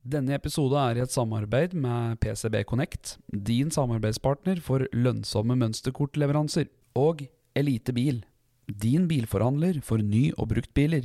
Denne episode er i et samarbeid med PCB Connect, din samarbeidspartner for lønnsomme mønsterkortleveranser, og Elite Bil, din bilforhandler for ny- og bruktbiler.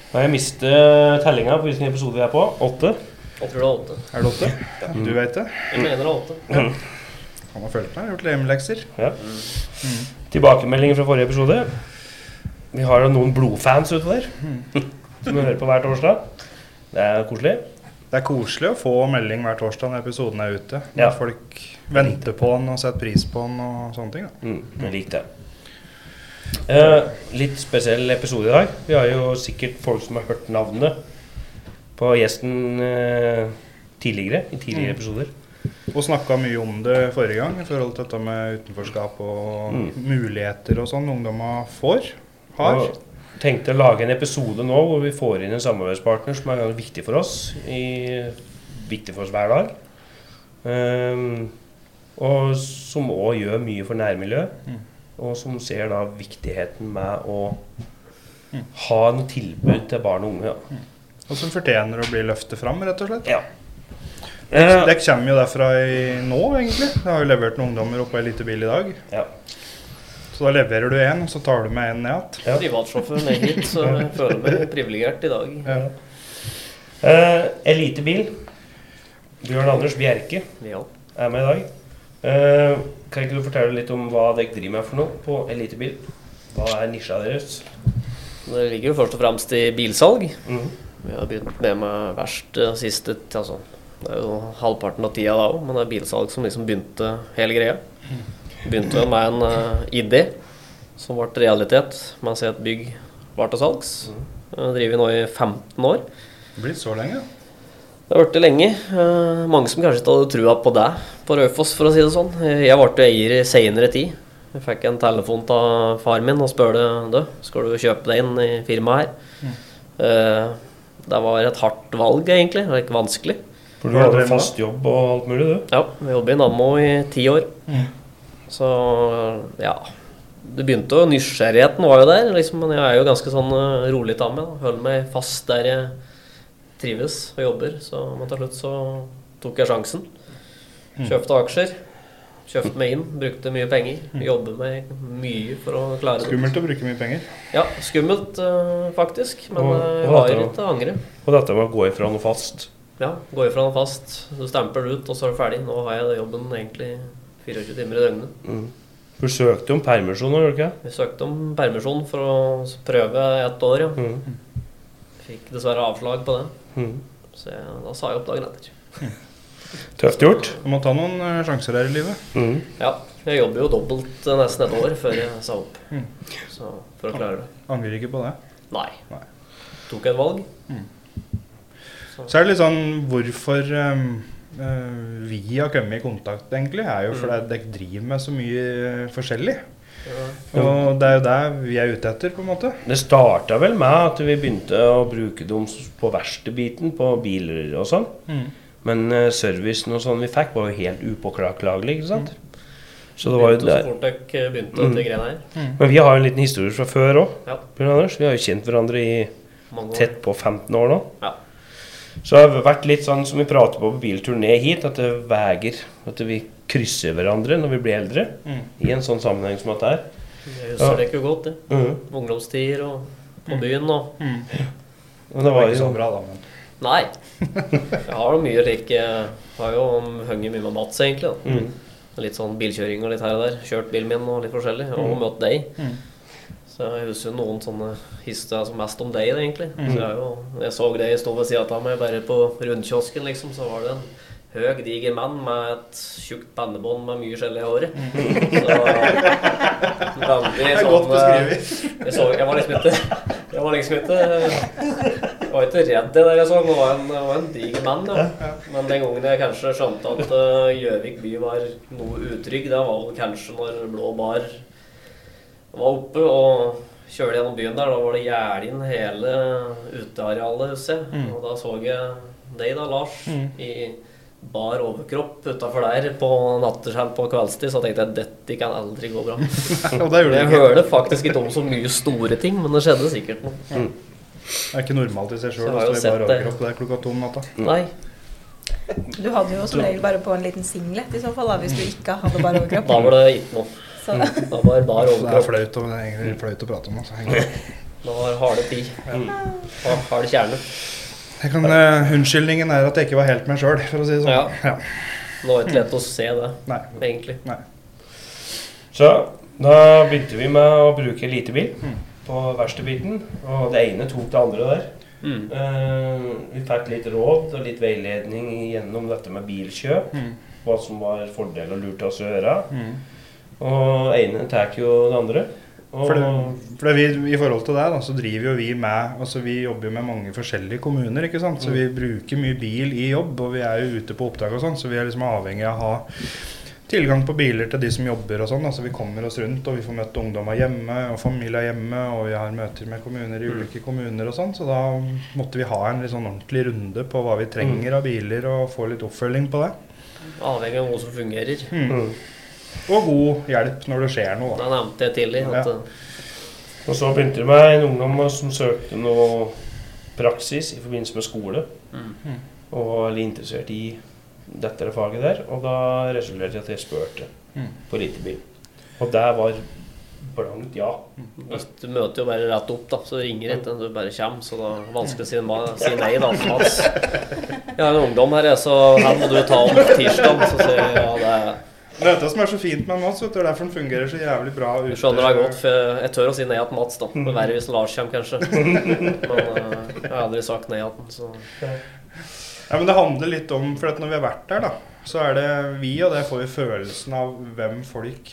har jeg mistet tellinga på hvilken episode vi er på. Åtte. Jeg tror det er åtte. Er det åtte? Du veit det? Jeg mener det er åtte. Han har fulgt meg, gjort hjemmelekser. Ja. Tilbakemeldinger fra forrige episode. Vi har jo noen blodfans ute der som vi hører på hver torsdag. Det er koselig. Det er koselig å få melding hver torsdag når episoden er ute. Når Ja. folk venter på den og setter pris på den og sånne ting. Da. Mm, jeg liker det. Eh, litt spesiell episode i dag. Vi har jo sikkert folk som har hørt navnet på gjesten eh, tidligere. I tidligere Mm. episoder. Og snakka mye om det forrige gang i forhold til dette med utenforskap og Mm. muligheter og sånn ungdommer får. Har. Og tenkte å lage en episode nå hvor vi får inn en samarbeidspartner som er viktig for oss. I, viktig for oss hver dag. Um, og som òg gjør mye for nærmiljøet. Mm. Og som ser da viktigheten med å Mm. ha noe tilbud til barn og unge. Ja. Og som fortjener å bli løftet fram, rett og slett. Ja. Eh, Det kommer jo derfra i nå, egentlig. Jeg har jo levert noen ungdommer opp på Elitebil i dag. Ja. Så da leverer du én, og så tar du med en ned igjen. Ja. Privatsjåfør ned hit, så jeg føler meg privilegert i dag. Ja. Eh, Elitebil. Bjørn Anders Bjerke Ja. er med i dag. Eh, kan ikke du fortelle litt om hva dere driver med for noe på Elitebil? Hva er nisja deres? Det ligger jo først og fremst i bilsalg. Mm. Vi har begynt med med verst sist siste altså, Det er jo halvparten av tida da òg, men det er bilsalg som liksom begynte hele greia. Begynte jo med en uh, idé som ble realitet mens et bygg var til salgs. Det driver vi nå i 15 år. Det blir så lenge. Det har vært det lenge. Eh, mange som kanskje ikke hadde trua på deg på Raufoss, for å si det sånn. Jeg ble eier i seinere tid. Jeg fikk en telefon av far min og spurte du, skal du kjøpe deg inn i firmaet her. Mm. det var et hardt valg, egentlig. Det var ikke vanskelig. For du hadde fast jobb og alt mulig, du? Ja, vi jobbet i Nammo i ti år. Så ja. Det begynte jo, Nysgjerrigheten var jo der, liksom, men jeg er jo ganske sånn eh, rolig av meg. Holder meg fast der jeg trives og jobber. Så men til slutt så tok jeg sjansen. Kjøpte aksjer. Kjøpte meg inn, brukte mye penger. Jobber meg mye for å klare det. Skummelt å bruke mye penger. Ja, skummelt eh, faktisk, men Og- og jeg har ikke angre. Og dette med å gå ifra noe fast. Ja, Gå ifra noe fast, du stemper det ut, og så er du ferdig. Nå har jeg jobben egentlig 24 timer i døgnet. Mm. Du søkte om permisjon, gjorde du ikke? Vi søkte om permisjon for å prøve ett år, ja. Mm. Fikk dessverre avslag på den. Mm. så jeg, da sa jeg opp dagen etter. Tøft gjort. Du må ta noen eh, sjanser her i livet. Mm. Ja, jeg jobber jo dobbelt eh, nesten et år før jeg sa opp. Mm. Så for å klare det. Angrer ikke på det. Nei. Nei. Tok et valg. Så er det litt sånn hvorfor um, eh, vi har kommet i kontakt, egentlig, er jo fordi dere driver med så mye forskjellig. Ja. Og det er jo det vi er ute etter, på en måte. Det starta vel med at vi begynte å bruke dem på verkstedbiten på biler og sånn. Men uh, servicen og sånn vi fikk, var jo helt upåklagelig, ikke sant? Så det var jo så der. fort dere begynte Mm. greiene her. Men vi har jo en liten historie fra før òg. Ja. Vi har jo kjent hverandre i tett på 15 år nå. Ja. Så det har vært litt sånn som vi prater på på bilturen ned hit, at det veger At vi krysser hverandre når vi blir eldre. Mm. I en sånn sammenheng som dette her. Jeg husker Ja. det ikke godt, det. Mm. Ungdomstider og på byen og Men Det det var jo ikke så bra, da. Men. Nei. Jeg har jo mye lik Jeg har jo hengt mye med Mats, egentlig. da mm. Litt sånn bilkjøring og litt her og der. Kjørt bilen min og litt forskjellig. Og møtt deg. Mm. Så jeg husker jo noen sånne historier som mest om deg, egentlig. Mm. Så jeg, jo, jeg så deg stå ved sida av meg bare på rundkiosken, liksom. Så var det en høg, diger mann med et tjukt pannebånd med mye skjell i håret. Så, veldig sånn, beskrevet. jeg, så, jeg var liksom ikke Jeg var liksom ikke Jeg var ikke redd det der jeg så. Det var en, var en diger mann, ja. Men den gangen jeg kanskje skjønte at Gjøvik Gjøvik by var noe utrygg, det var vel kanskje når Blå Bar var oppe og kjørte gjennom byen der. Da var det gjerde inn hele utearealet, husker jeg. Og da så jeg deg da, Lars, i bar overkropp utafor der på natteskjell på kveldstid, så tenkte jeg dette kan aldri gå bra. Og det gjorde det Jeg ikke. hørte faktisk ikke om så mye store ting, men det skjedde sikkert noe. Det er ikke normalt i seg sjøl jeg å stå i bar overkropp der klokka to om natta. Nei. Du hadde jo som regel bare på en liten singlet i så fall, da, hvis du ikke hadde bare overkropp. Da var det ikke noe. Så Da var det bare det er overkropp. flaut, det er egentlig flaut å prate om. Altså. Da var det harde tid. Ja. Hard kjerne. Jeg kan, uh, unnskyldningen er at jeg ikke var helt meg sjøl, for å si det sånn. Ja. Ja. Det var ikke lett å se det, Nei. egentlig. Så da begynte vi med å bruke elitebil Mm. på verkstedbiten. Og det ene tok det andre der. Mm. Uh, vi fikk litt råd og litt veiledning gjennom dette med bilkjøp. Mm. Hva som var fordel og lurt oss å gjøre. Mm. Og ene tar jo det andre. Og, For, det, for det vi, I forhold til det, da, så driver jo vi med altså Vi jobber jo med mange forskjellige kommuner. ikke sant? Så vi bruker mye bil i jobb, og vi er jo ute på oppdrag og sånn, så vi er liksom avhengig av å ha tilgang på biler til de som jobber og sånn. altså Vi kommer oss rundt, og vi får møte ungdommer hjemme og familier hjemme, og vi har møter med kommuner i ulike kommuner og sånn, så da måtte vi ha en litt sånn ordentlig runde på hva vi trenger av biler, og få litt oppfølging på det. Avhengig av noe som fungerer. Mm. Og god hjelp når det skjer noe. Da. nevnte jeg tidlig. At, Ja. og så begynte det med en ungdom som søkte noe praksis i forbindelse med skole. Mm. Og var litt interessert i dette faget der. Og da resulterte det i at jeg spurte Mm. på elitebil. Og det var blankt ja. Du møter jo bare rett opp, da, så ringer etter du bare kommer. Så det er vanskelig å si, si nei, da. Mats. Jeg har en ungdom her, så her må du ta om tirsdag. Så sier jeg ja, det er Det er dette som er så fint med Mats, det er derfor den fungerer så jævlig bra Ute. Jeg skjønner det godt, for jeg- tør å si nei til Mats, da. Det er verre hvis Lars kommer, kanskje. Men eh, jeg har aldri sagt nei til ham. så Ja, men det handler litt om For når vi har vært der, da, så er det vi, og det får vi følelsen av hvem folk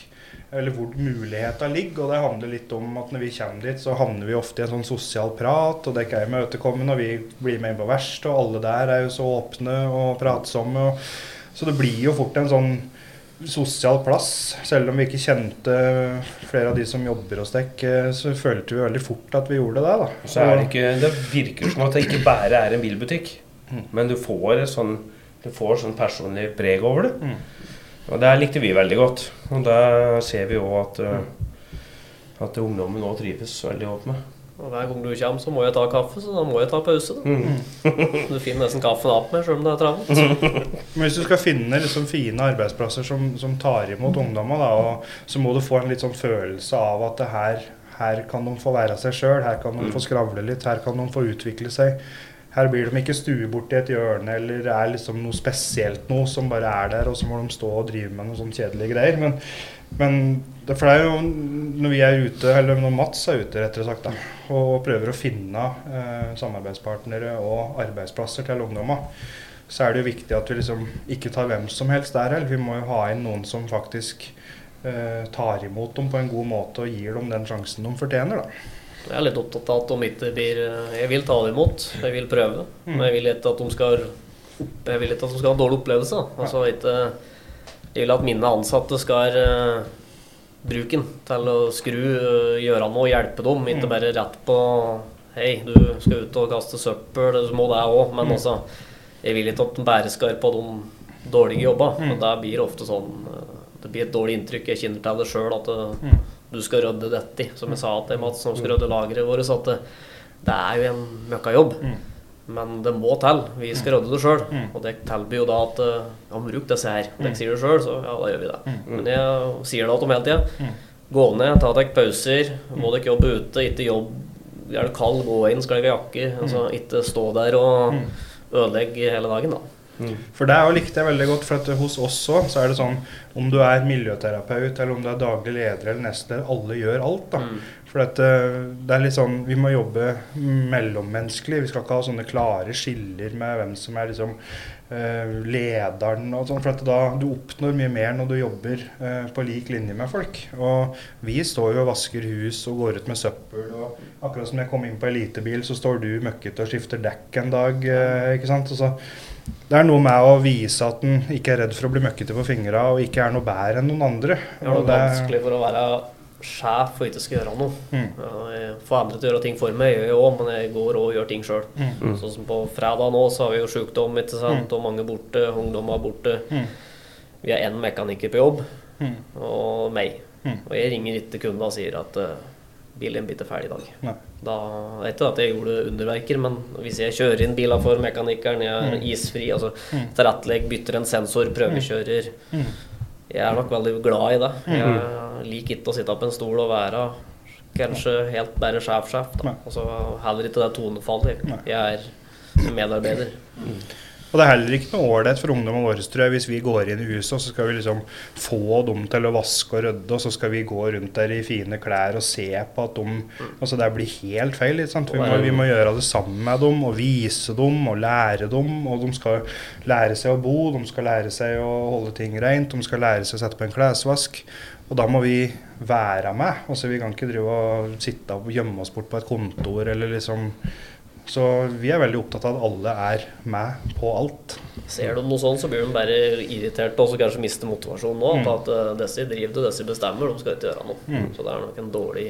Eller hvor mulighetene ligger. Og det handler litt om at når vi kommer dit, så havner vi ofte i en sånn sosial prat, og det er ikke imøtekommende, og vi blir med inn på verst, og alle der er jo så åpne og pratsomme. Og, så det blir jo fort en sånn sosial plass. Selv om vi ikke kjente flere av de som jobber hos dekk, så følte vi veldig fort at vi gjorde det. da. Så er det ikke Det virker som at det ikke bare er en bilbutikk. Men du får sånn Du får sånn personlig preg over det. Mm. Og det likte vi veldig godt. Og det ser vi òg at uh, At ungdommen nå trives veldig godt med. Og hver gang du kommer, så må jeg ta kaffe, så da må jeg ta pause. Mm. Du finner nesten kaffen opp med, selv om det er travelt. Men hvis du skal finne liksom fine arbeidsplasser som, som tar imot og, så må du få en litt sånn følelse av at det her, her kan de få være seg sjøl, her kan de få skravle litt, her kan de få utvikle seg. Her blir de ikke stue bort i et hjørne eller det er liksom noe spesielt noe som bare er der, og så må de stå og drive med noen sånn kjedelige greier. Men, men det, for det er jo når vi er ute, eller når Mats er ute, rettere sagt, da, og prøver å finne eh, samarbeidspartnere og arbeidsplasser til ungdommer, så er det jo viktig at vi liksom ikke tar hvem som helst der heller. Vi må jo ha inn noen som faktisk eh, tar imot dem på en god måte og gir dem den sjansen de fortjener. da. Jeg er litt opptatt av at de ikke blir Jeg vil ta det imot, jeg vil prøve. Men jeg vil ikke at de skal Jeg vil ikke at de skal ha dårlig opplevelse. Altså ikke Jeg vil at mine ansatte skal eh, bruke den til å skru, eh, gjøre noe, hjelpe dem. Ikke bare rett på Hei, du skal ut og kaste søppel, du må det òg. Men altså Jeg vil ikke at de bare skal på de dårlige jobbene. Men det blir ofte sånn eh, Det blir et dårlig inntrykk. Jeg kjenner til det sjøl at det, du skal rydde dette, som jeg sa til Mats, som skal rydde lageret vårt. At det, det er jo en møkkajobb. Men det må til. Vi skal rydde det sjøl. Og det tilbyr jo da at eh, Ja, bruk disse her. Dere sier det sjøl, så ja, da gjør vi det. Men jeg sier det til dem hele tida. Gå ned, ta dere pauser. Må dere jobbe ute, ikke jobb er det kald, gå inn, skal dere ha jakke. Altså, ikke stå der og ødelegge hele dagen, da. For det er likte jeg veldig godt, for at hos oss òg så er det sånn om du er miljøterapeut eller om du er daglig leder eller nestleder, alle gjør alt. da. Mm. For at, eh, det er litt sånn, Vi må jobbe mellommenneskelig. Vi skal ikke ha sånne klare skiller med hvem som er liksom eh, lederen og sånn. For at da du oppnår mye mer når du jobber eh, på lik linje med folk. Og vi står jo og vasker hus og går ut med søppel. Og akkurat som jeg kom inn på elitebil, så står du møkkete og skifter dekk en dag. Eh, ikke sant? Og så det er noe med å vise at en ikke er redd for å bli møkkete på fingra og ikke er noe bedre enn noen andre. Det er det vanskelig for å være sjef for ikke skal gjøre noe. Mm. Jeg får andre til å gjøre ting for meg, jeg òg, men jeg går og gjør ting sjøl. Mm. Sånn som på fredag nå, så har vi jo sjukdom, ikke sant, og mange borte, ungdommer borte. Mm. Vi har én mekaniker på jobb, Mm. og meg. Mm. Og jeg ringer ikke kunden og sier at uh, bilen blir ferdig i dag. Nei. Da, ikke at jeg gjorde underverker, men hvis jeg kjører inn biler for mekanikeren, jeg er Mm. isfri, altså Mm. tilrettelegg, bytter en sensor, prøvekjører Mm. Jeg er nok veldig glad i det. Jeg liker ikke å sitte på en stol og være kanskje helt bare sjef-sjef. da. Nei. Og så heller ikke det tonefallet. Jeg er medarbeider. Og det er heller ikke noe ålreit for ungdommen vår tror jeg, hvis vi går inn i huset og så skal vi liksom få dem til å vaske og rydde, og så skal vi gå rundt der i fine klær og se på at de Altså det blir helt feil. Vi, må, vi må gjøre det sammen med dem og vise dem og lære dem. Og de skal lære seg å bo, de skal lære seg å holde ting rent, de skal lære seg å sette på en klesvask. Og da må vi være med. Altså Vi kan ikke drive og sitte og gjemme oss bort på et kontor eller liksom så vi er veldig opptatt av at alle er med på alt. Ser du noe sånt, så blir de bare irriterte og så kanskje mister motivasjonen nå. Mm. At uh, disse driver det, disse bestemmer, de skal ikke gjøre noe. Mm. Så det er nok en dårlig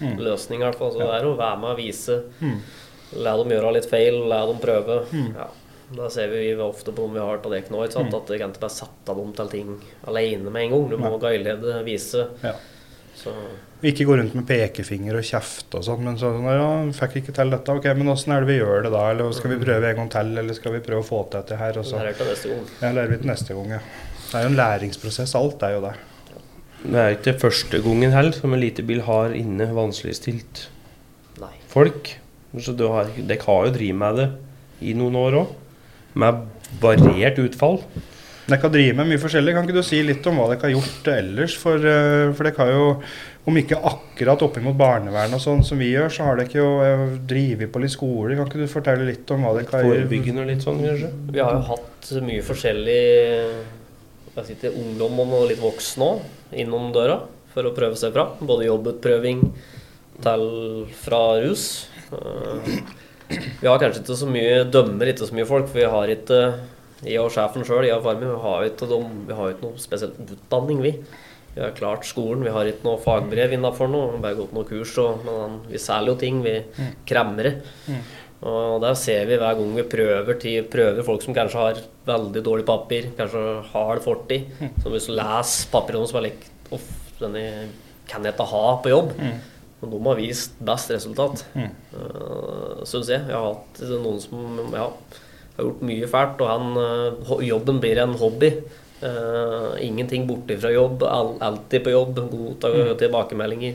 Mm. løsning. hvert fall. Så det er å være med og vise. Mm. La dem gjøre litt feil, la dem prøve. Mm. Ja. Da ser vi ofte på om vi har til det nå, ikke sant? at det kan ikke bare sette dem til ting alene med en gang. Du må Nei. vise. Ja. Så Ikke gå rundt med pekefinger og kjefte og sånn, men sånn ja, fikk ikke til dette. Ok, men åssen er det vi gjør det da? Eller skal vi prøve en gang til, eller skal vi prøve å få til dette her? Og så Lærer vi til neste gang. ja, lærer vi til neste gang, ja. Det er jo en læringsprosess. Alt er jo det. Det er ikke første gangen heller som en elitebil har inne vanskeligstilt folk. Så du har, dere har jo drevet med det i noen år òg, med variert utfall. Dere kan drive med mye forskjellig. Kan ikke du si litt om hva dere har gjort ellers? For, eh, for dere har jo, om ikke akkurat oppimot barnevern og sånn som vi gjør, så har dere jo eh, drevet på litt skoler. Kan ikke du fortelle litt om hva dere har Forebyggende og litt sånn, kanskje. Vi har jo hatt mye forskjellig jeg sitter ungdom og litt voksne òg innom døra for å prøve seg fram. Både jobbutprøving til fra rus. Eh, Vi har kanskje ikke så mye dømmer ikke så mye folk, for vi har ikke jeg og sjefen sjøl, jeg og far min, vi har har ikke noe spesiell utdanning, vi. Vi har klart skolen, vi har ikke noe fagbrev innafor noe, bare gått noen kurs. Og, men vi selger jo ting, vi kremmer det. Og der ser vi hver gang vi prøver, til, prøver folk som kanskje har veldig dårlig papir, kanskje har det fortid. Så hvis du leser papirene som er like Uff, denne kan jeg ikke ha på jobb. Men de har vist best resultat, Mm. uh, syns jeg. Jeg har hatt noen som ja, har gjort mye fælt, og han, eh, jobben blir en hobby. Eh, ingenting borte fra jobb, all, alltid på jobb, gode mm. tilbakemeldinger.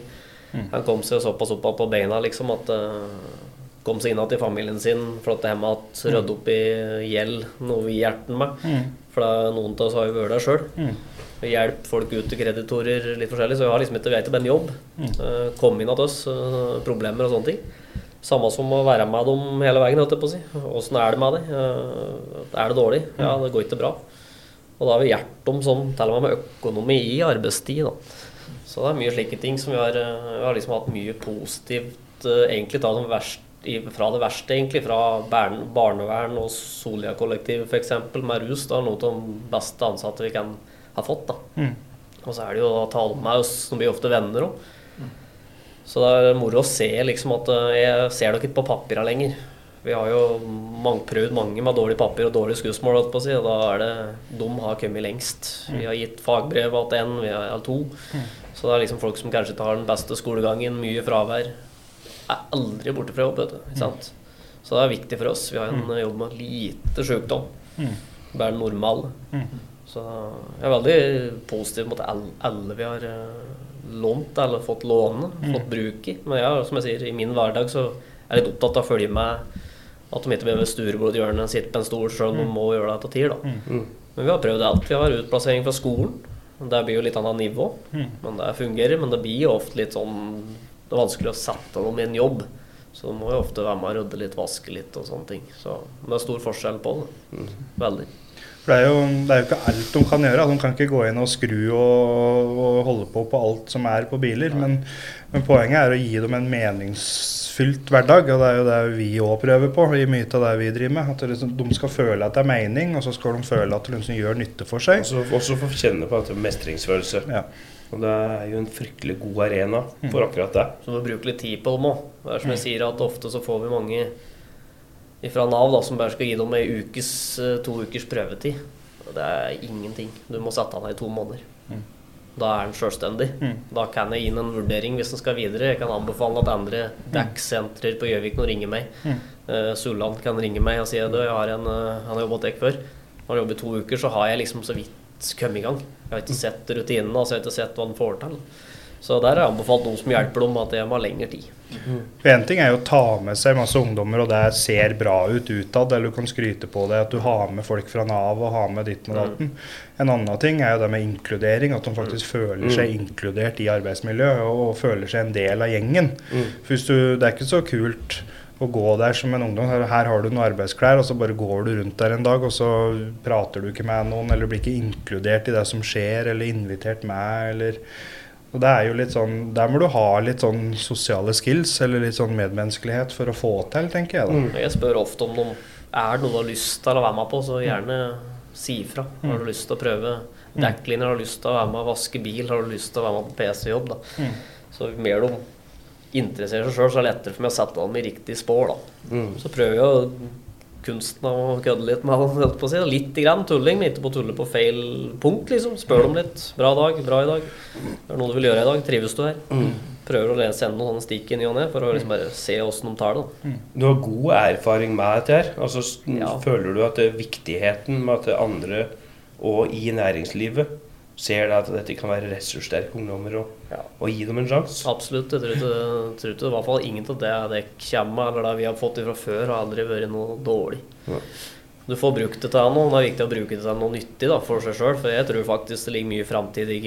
Han kom seg såpass opp på beina liksom at uh, Kom seg inn igjen til familien sin, flytta hjem igjen, rydde opp i gjeld, noe vi hjelper med. Mm. For noen av oss har jo vært der sjøl. Mm. Hjelpe folk ut til kreditorer litt forskjellig. Så vi har liksom ikke vet ikke en jobb. Mm. Uh, kom inn til oss, uh, problemer og sånne ting. Samme som å være med dem hele veien, holdt jeg på å si. Åssen er det med dem? Uh, Er det dårlig? Ja, det går ikke bra. Og da har vi hjulpet dem sånn, til og med med økonomi i arbeidstid. Da. Så det er mye slike ting som vi har, eh, vi har liksom hatt mye positivt eh, egentlig da, det verst, fra det verste, egentlig. Fra barnevern og Solia-kollektiv f.eks. med rus. Da, noe av de beste ansatte vi kan ha fått. da. Mm. Og så er det jo å ta dem med oss, som blir ofte venner òg. Så det er moro å se liksom at eh, jeg ser dere ikke på papira lenger. Vi har jo mange, prøvd mange med dårlig papir og dårlig skussmål, og da er det de har kommet lengst. Vi har gitt fagbrev til én, vi har to. Så det er liksom folk som kanskje tar den beste skolegangen, mye fravær. Er aldri borte fra jobb, vet du. Ikke sant? Så det er viktig for oss. Vi har en jobb med lite sykdom. Bare normal. Så jeg er veldig positiv mot alle, alle vi har eh, lånt eller fått låne, fått bruk i. Men jeg, som jeg sier, i min hverdag så er jeg litt opptatt av å følge med at de ikke ved sturebordet sitter på en stol selv om de må gjøre det til tider. da. Mm. Men vi har prøvd alt. Vi har utplassering fra skolen. Det blir jo litt annet nivå, men det fungerer. Men det blir jo ofte litt sånn Det er vanskelig å sette dem i en jobb. Så de må jo ofte være med og rydde litt, vaske litt og sånne ting. Så det er stor forskjell på det. Veldig. For det er, jo, det er jo ikke alt de kan gjøre. De kan ikke gå inn og skru og, og holde på på alt som er på biler. Men, men poenget er å gi dem en meningsfylt hverdag. Og det er jo det vi òg prøver på i mye av det vi driver med. At liksom, de skal føle at det er mening, og så skal de føle at de liksom gjør nytte for seg. Og så også få kjenne på at det er mestringsfølelse. Ja. Og det er jo en fryktelig god arena for akkurat det. Så vi må bruke litt tid på dem òg. Det er som jeg sier, at ofte så får vi mange fra Nav da, som bare skal gi dem ei ukes, eh, to ukers prøvetid. Det er ingenting. Du må sette han i to måneder. Da er han selvstendig. Da kan jeg gi han en vurdering hvis han skal videre. Jeg kan anbefale at andre DAC-sentrer på Gjøvik nå ringer meg. Uh, Sulland kan ringe meg og si at jeg har en, uh, han har jobbet hos deg før. Han har jobbet i to uker, så har jeg liksom så vidt kommet i gang. Jeg har ikke sett rutinene, altså jeg har ikke sett hva han får til. Så der har jeg anbefalt noen som hjelper dem, at de må ha lengre tid. For Én ting er jo å ta med seg masse ungdommer, og det ser bra ut utad, eller du kan skryte på det at du har med folk fra Nav og har med ditt og datten. En annen ting er jo det med inkludering, at de faktisk føler seg inkludert i arbeidsmiljøet og, og føler seg en del av gjengen. For hvis du, Det er ikke så kult å gå der som en ungdom. Her, her har du noen arbeidsklær, og så bare går du rundt der en dag, og så prater du ikke med noen, eller blir ikke inkludert i det som skjer, eller invitert med, eller og det er jo litt sånn, Der må du ha litt sånn sosiale skills eller litt sånn medmenneskelighet for å få til, tenker jeg. da. Jeg spør ofte om de er noe du har lyst til å være med på, så gjerne si ifra. Har du lyst til å prøve dekklinjer, har du lyst til å være med og vaske bil, har du lyst til å være med på PC-jobb, da. Så jo mer de interesserer seg sjøl, så er det lettere for meg å sette dem i riktig spor, da. Så prøver jeg å kunsten av å kødde litt med han, holdt på å si. Litt grann tulling, men ikke på å tulle på feil punkt, liksom. Spør dem litt. Bra dag, bra i dag. Det Er noe du vil gjøre i dag? Trives du her? Prøver å sende noen sånne stikk i ny og ne for å liksom bare se åssen de tar det. da. Du har god erfaring med dette her. Altså, Ja. Føler du at det er viktigheten med at det andre og i næringslivet ser det at dette kan være ressurssterke ungdommer og, Ja. og gi dem en sjanse? Absolutt. Jeg tror ikke, tror ikke i hvert fall ingen av det det kommer eller det vi har fått fra før, har aldri vært noe dårlig. Ja. Du får brukt det til noe. Det er viktig å bruke det til noe nyttig da, for seg sjøl. For jeg tror faktisk det ligger mye framtid i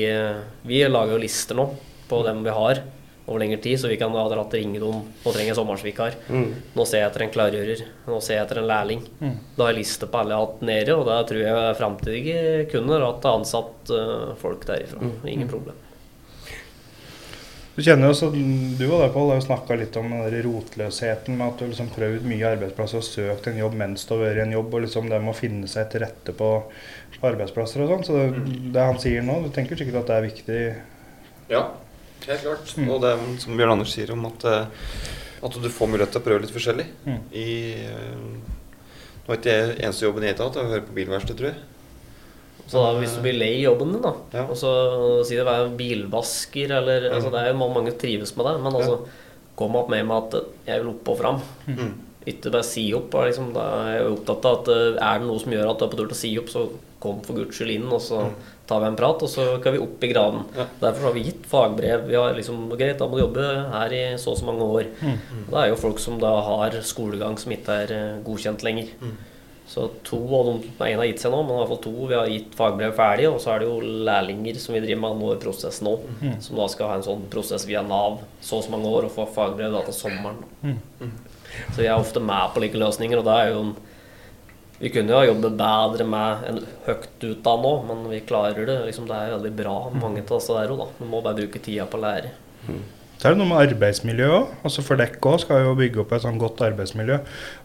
Vi lager jo lister nå på dem vi har over lengre tid, så vi kan ha dratt ringe dem Nå trenger jeg sommersvikar. Mm. Nå ser jeg etter en klargjører. Nå ser jeg etter en lærling. Da har jeg liste på alle jeg har hatt nede, og da tror jeg framtidige kunder er ansatt uh, folk derifra. Ingen problem. Du kjenner jo, så du og deg, Pål, har snakka litt om den der rotløsheten med at du liksom prøvd mye arbeidsplasser og søkt en jobb mens du har vært i en jobb, og liksom det med å finne seg til rette på, på arbeidsplasser og sånn. Så det, det han sier nå, du tenker sikkert at det er viktig Ja, helt klart. Og det er som Bjørn Anders sier om at, eh, at du får mulighet til å prøve litt forskjellig. Mm. I, eh, nå er ikke det eneste jobben jeg har hatt, det er å høre på bilverksted, tror jeg. Så da, hvis du blir lei i jobben din, da, Ja. og så si det være bilvasker eller altså, Det er jo mange, som trives med det, men altså kom opp med meg at jeg vil opp og fram. Mm. Ikke bare si opp. og Liksom, da er jeg opptatt av at eh, er det noe som gjør at du er på tur til å si opp, så kom for guds skyld inn, og så tar vi en prat, og så kan vi opp i graden. Ja. Derfor har vi gitt fagbrev. Vi har liksom, greit, da må du jobbe her i så og så mange år. Og Det er jo folk som da har skolegang som ikke er eh, godkjent lenger. Så to av dem En har gitt seg nå, men i hvert fall to vi har gitt fagbrev ferdig. Og så er det jo lærlinger som vi driver med nå i prosess nå. Som da skal ha en sånn prosess via Nav så og så mange år og få fagbrev da til sommeren. Så vi er ofte med på like løsninger, og da er jo en Vi kunne jo ha jobbet bedre med en høyt utdanna nå, men vi klarer det. Liksom, det er veldig bra, mange av disse der òg. Du må bare bruke tida på å lære. Så er det noe med arbeidsmiljø òg. Altså for dere òg skal jo bygge opp et sånn godt arbeidsmiljø.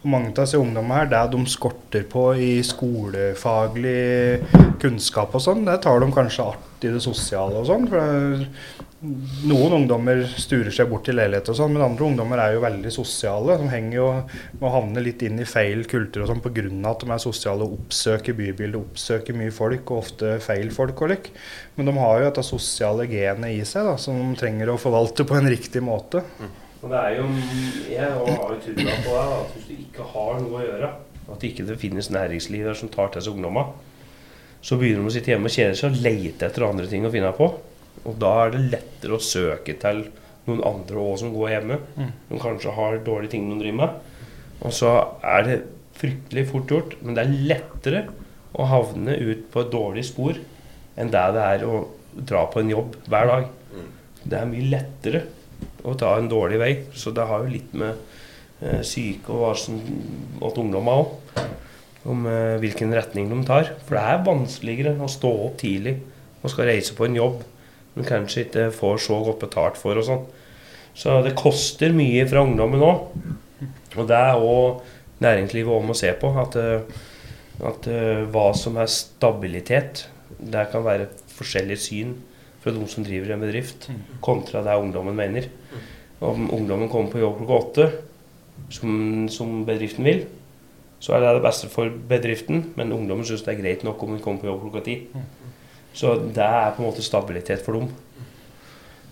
Og mange av disse ungdommene her, det de skorter på i skolefaglig kunnskap og sånn, det tar de kanskje att i det sosiale og sånn. For noen ungdommer sturer seg bort til leilighet og sånn, men andre ungdommer er jo veldig sosiale. De henger jo med å havne litt inn i feil kultur og sånn pga. at de er sosiale og oppsøker bybildet, oppsøker mye folk, og ofte feil folk og lik. Men de har jo dette sosiale genet i seg da, som de trenger å forvalte på en riktig måte. Og det er jo, Jeg har jo trua på det, at hvis du ikke har noe å gjøre, at ikke det finnes næringsliv som tar til seg ungdommer, så begynner de å sitte hjemme og kjede seg og lete etter andre ting å finne på. Og da er det lettere å søke til noen andre òg som går hjemme. Mm. Som kanskje har dårlige ting de driver med. Og så er det fryktelig fort gjort, men det er lettere å havne ut på et dårlig spor enn det det er å dra på en jobb hver dag. Det er mye lettere å ta en dårlig vei. Så det har jo litt med eh, syke og hva som at ungdom har òg. Om eh, hvilken retning de tar. For det er vanskeligere å stå opp tidlig og skal reise på en jobb men kanskje ikke får så godt betalt for og sånn. Så det koster mye fra ungdommen òg. Og det er òg næringslivet òg må se på. At, eh, at eh, hva som er stabilitet, det kan være forskjellig syn fra de som driver en bedrift, kontra det ungdommen mener. Om ungdommen kommer på jobb klokka åtte, som, som bedriften vil, så er det det beste for bedriften, men ungdommen syns det er greit nok om hun kommer på jobb klokka ti. Så det er på en måte stabilitet for dem.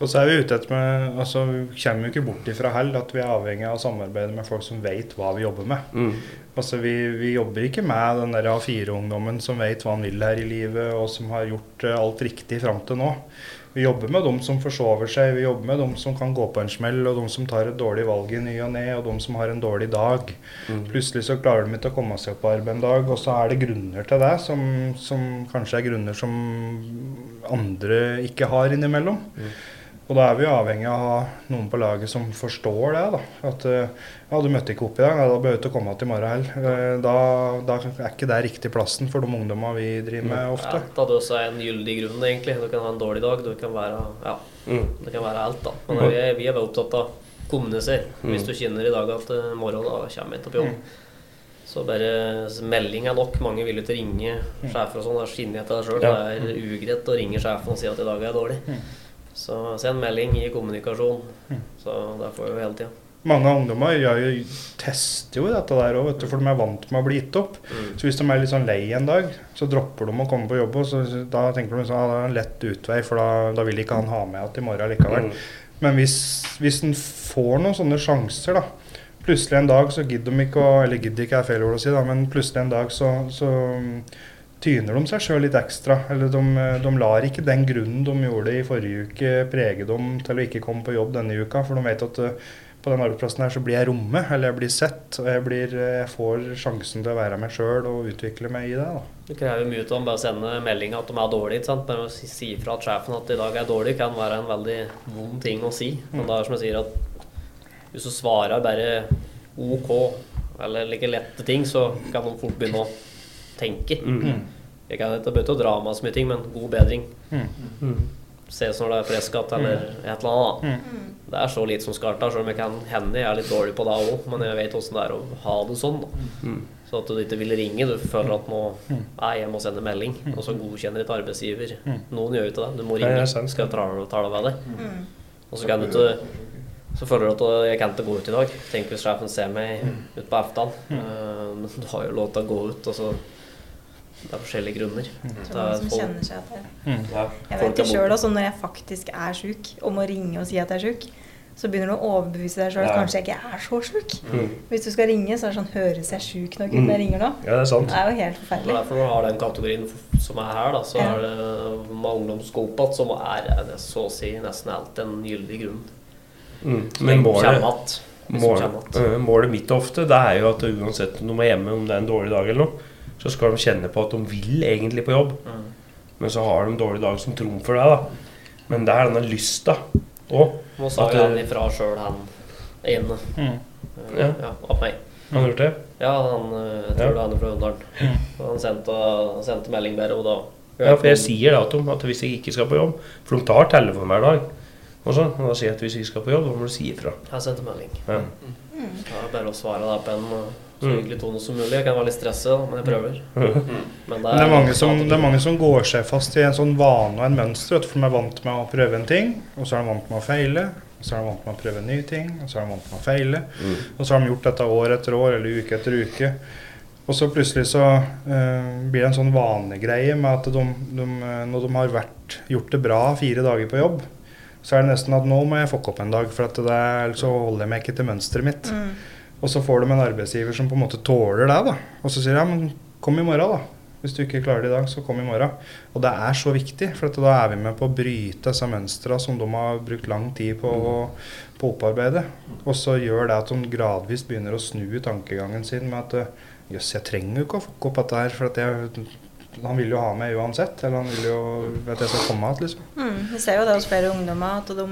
Og så er vi ute etter med, altså Vi kommer jo ikke bort ifra heller at vi er avhengig av å samarbeide med folk som vet hva vi jobber med. Mm. Altså Vi, vi jobber ikke med den der A4-ungdommen som vet hva han vil her i livet, og som har gjort eh, alt riktig fram til nå. Vi jobber med dem som forsover seg, vi jobber med dem som kan gå på en smell, og de som tar et dårlig valg i ny og ne, og de som har en dårlig dag. Mm. Plutselig så klarer de ikke å komme seg på arbeid en dag, og så er det grunner til det, som, som kanskje er grunner som andre ikke har innimellom. Og da er vi avhengig av å ha noen på laget som forstår det. da. At eh, ja, du møtte ikke opp i dag, ja, da behøver du ikke komme til i morgen heller. Eh, Da, da er ikke det riktig plassen for de ungdommene vi driver med ofte. Ja, da da det også er en gyldig grunn, egentlig. Du kan ha en dårlig dag, du kan være Ja, Mm. det kan være alt, da. Men vi er, vi er veldig opptatt av å kommunisere. Hvis du kjenner i dag at i morgen da kommer jeg ikke på jobb, så bare melding er nok. Mange vil jo ikke ringe sjefer og sånn. Da skinner jeg til deg sjøl. Ja. Det er ugreit å ringe sjefen og si at i dag er jeg dårlig. Så send melding, gi kommunikasjon. Så det får vi hele tida. Mange ungdommer jo, tester jo dette der òg, for de er vant med å bli gitt opp. Mm. Så hvis de er litt sånn lei en dag, så dropper de å komme på jobb. Og så, da tenker de sånn, at det er en lett utvei, for da, da vil ikke han ha med igjen i morgen likevel. Mm. Men hvis, hvis en får noen sånne sjanser, da Plutselig en dag så gidder de ikke å Eller gidder ikke er feil ord å si, da, men plutselig en dag så, så mm, tyner de seg sjøl litt ekstra. Eller de, de lar ikke den grunnen de gjorde i forrige uke, prege dem til å ikke komme på jobb denne uka. For de vet at eh, på den arbeidsplassen her så blir jeg rommet, eller jeg blir sett. Og jeg, blir, eh, jeg får sjansen til å være meg sjøl og utvikle meg i det. da. Det krever mye av dem bare å sende melding at de er dårlige. sant? Bare å si, fra at sjefen at i dag er dårlig, kan være en veldig vond ting å si. Men det er som jeg sier, at hvis du svarer bare OK eller like lette ting, så kan de fort begynne å tenke. Mm. Jeg kan ikke begynne å dra med så mye ting, men god bedring. Mm. Ses når det er freskat eller et eller annet. da. Det er så lite som skal til, selv om jeg kan hende jeg er litt dårlig på det òg. Men jeg vet åssen det er å ha det sånn. da. Mm. Så at du ikke vil ringe, du føler at nå er jeg må sende melding. Og så godkjenner ikke arbeidsgiver. Noen gjør jo ikke det. Du må ringe. Skal jeg tale med deg. Mm. Og så kan du ikke så føler du at jeg kan ikke gå ut i dag. Tenk hvis sjefen ser meg ut på aften. Mm. Men du har jo lov til å gå ut. Og så det er forskjellige grunner. Jeg Det tror mange er som folk- kjenner seg at Mm. Ja. Jeg vet er sjøl også, når jeg faktisk er sjuk, og må ringe og si at jeg er sjuk, så begynner du å overbevise deg sjøl at Ja. kanskje jeg ikke er så sjuk. Mm. Hvis du skal ringe, så er det sånn Høres jeg sjuk nok ut når jeg ringer nå? ja, det er sant. Det er jo helt forferdelig. derfor når du har den kategorien som er her, da, så Ja. er det ungdomsskopet som er så å si nesten alt en gyldig grunn. Mm. Men målet, øh, målet mitt ofte, det er jo at uansett om du er hjemme, om det er en dårlig dag eller noe, så skal de kjenne på at de vil egentlig på jobb. Mm. Men så har de dårlige dager dag som trumfer det, da. Men det er denne lysta òg. Nå sa jo han ifra sjøl, han ene. Mm. Eh, Ja. ja, av meg. Har gjort det? Ja, han, eh, jeg tror Ja. det er han fra Undalen. Mm. Han sendte, sendte melding bare, og da Ja, for jeg sier det til dem, at hvis jeg ikke skal på jobb For de tar telefonen hver dag. Og, sånn, og da sier jeg at hvis jeg skal på jobb, da må du si ifra. Jeg sendte melding. Ja. Mm. Det er bare å svare da på en eh, så Mm. hyggelig tone som mulig. Jeg kan være litt stresset, men jeg prøver. Men Men det er, mange som, det er mange som går seg fast i en sånn vane og en mønster. vet For de er vant med å prøve en ting, og så er de vant med å feile. Og så er de vant med å prøve en ny ting, og så er de vant med å feile. Og så har de gjort dette år etter år eller uke etter uke. Og så plutselig så øh, blir det en sånn vanegreie med at de, de, eh, når de har vært, gjort det bra fire dager på jobb, så er det nesten at nå må jeg fucke opp en dag, for at det er, så holder jeg meg ikke til mønsteret mitt. Mm. Og så får de en arbeidsgiver som på en måte tåler det. da. Og så sier de ja, men kom i morgen, da. Hvis du ikke klarer det i dag, så kom i morgen. Og det er så viktig, for da er vi med på å bryte disse mønstra som de har brukt lang tid på å, på opparbeide. Og så gjør det at de gradvis begynner å snu i tankegangen sin med at eh, jøss, jeg trenger jo ikke å fucke opp dette her, for jeg, han vil jo ha meg uansett. Eller han vil jo at jeg skal komme igjen, liksom. Mm, vi ser jo det hos flere ungdommer at de,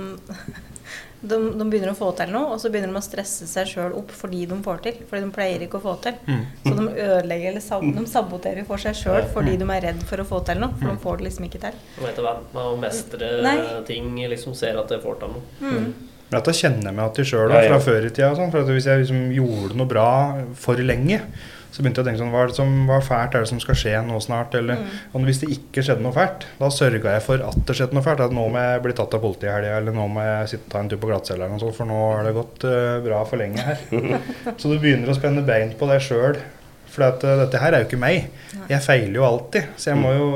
de, de begynner å få til noe, og så begynner de å stresse seg sjøl opp fordi de får til. Fordi de pleier ikke å få til. Mm. Så de ødelegger eller sab de saboterer for seg sjøl fordi de er redd for å få til noe. For de får det liksom ikke til. De vet hva man å mestre Nei. ting, liksom ser at det får til noe. Mm. Men Dette kjenner jeg meg igjen sjøl Ja, ja. fra før i tida. Sånn, for at hvis jeg liksom gjorde noe bra for lenge, så begynte jeg å tenke sånn Hva er det som hva fælt? Er det som skal skje nå snart? Eller, Mm. og hvis det ikke skjedde noe fælt, da sørga jeg for at det skjedde noe fælt. At nå må jeg bli tatt av politiet i helga, eller nå må jeg sitte ta en tur på glattcelle, eller noe sånt, for nå har det gått uh, bra for lenge her. så du begynner å spenne bein på deg sjøl. For at, uh, dette her er jo ikke meg. Jeg feiler jo alltid, så jeg må jo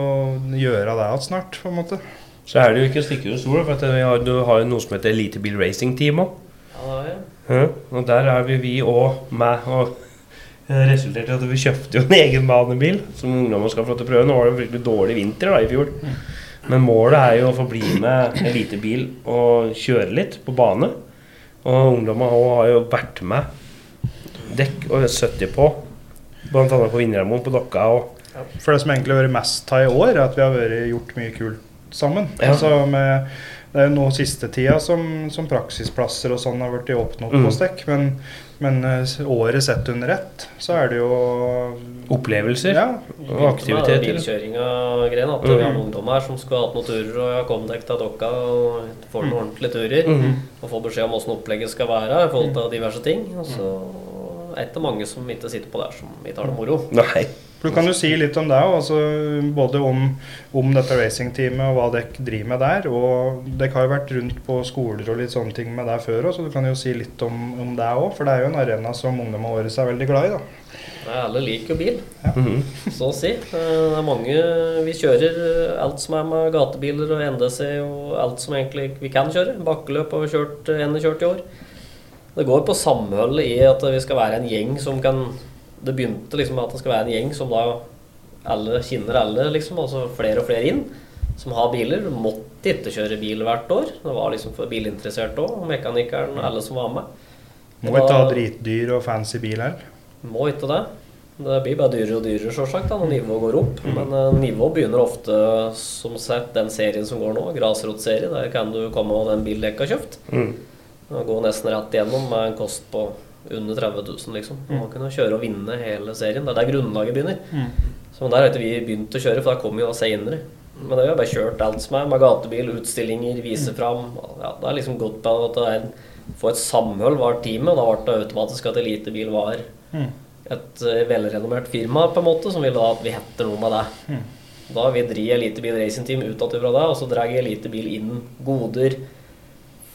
gjøre det igjen snart, på en måte. Så er det jo ikke å stikke under stol, for at vi har, du har jo noe som heter Elite Bil Racing Team òg. Ja. Og der er vi, vi og meg. Og det resulterte i at vi kjøpte jo en egen banebil som ungdommer skal få lov til å prøve. Nå var det en virkelig dårlig vinter da i fjor. Men målet er jo å få bli med elitebil og kjøre litt på bane. Og ungdommer har jo vært med dekk og 70 på. Blant annet på Vinnermoen på Dokka. Og For det som egentlig har vært mest av i år, er at vi har vært, gjort mye kult sammen. Ja. Altså med, det er jo nå siste tida som, som praksisplasser og sånn har blitt oppnådd Mm. på stekk. Men, men eh, året sett under ett, så er det jo opplevelser Ja. og aktiviteter. Bilkjøring og greien At Mm. vi har ungdommer her som skulle hatt noen turer, og jeg har kommet dekk til Dokka og får noen ordentlige turer. Mm. Og får beskjed om åssen opplegget skal være i forhold til diverse ting. Og så er det mange som ikke sitter på der som ikke har det moro. Nei. For Du kan jo si litt om det, altså, både om, om dette racingteamet og hva dere driver med der. Og dere har jo vært rundt på skoler og litt sånne ting med det før òg, så du kan jo si litt om, om det òg. For det er jo en arena som ungdommene våre er veldig glad i. da. Nei, alle liker jo bil, -hmm. så å si. Eh, Det er mange Vi kjører alt som er med gatebiler og NDC og alt som egentlig vi kan kjøre. Bakkeløp har vi kjørt, ene kjørt i år. Det går på samholdet i at vi skal være en gjeng som kan Det begynte liksom med at det skal være en gjeng som da alle kjenner alle, liksom. Altså flere og flere inn. Som har biler. Måtte ikke kjøre bil hvert år. Det var liksom for bilinteresserte òg. Mekanikeren, alle som var med. Må ikke ha dritdyr og fancy bil her. Må ikke det. Det blir bare dyrere og dyrere selvsagt da, når nivået går opp. Men uh, nivået begynner ofte, som sagt, den serien som går nå, grasrotserie. Der kan du komme av den bilen jeg ikke har kjøpt. Mm. Og gå nesten rett igjennom med en kost på under 30 000, liksom. Og man kunne kjøre og vinne hele serien. Det er der grunnlaget begynner. Så der har ikke vi begynt å kjøre, for da kommer vi jo seinere. Men det har vi bare kjørt alt som er, med gatebil, utstillinger, vise fram. Ja, det er liksom godt på at det er få et samhold var teamet, og da ble det automatisk at Elitebil var et eh, velrenommert firma, på en måte, som ville da at vi heter noe med det. Da vil vi dri Elitebil Racing Team utad fra det, og så drar Elitebil inn goder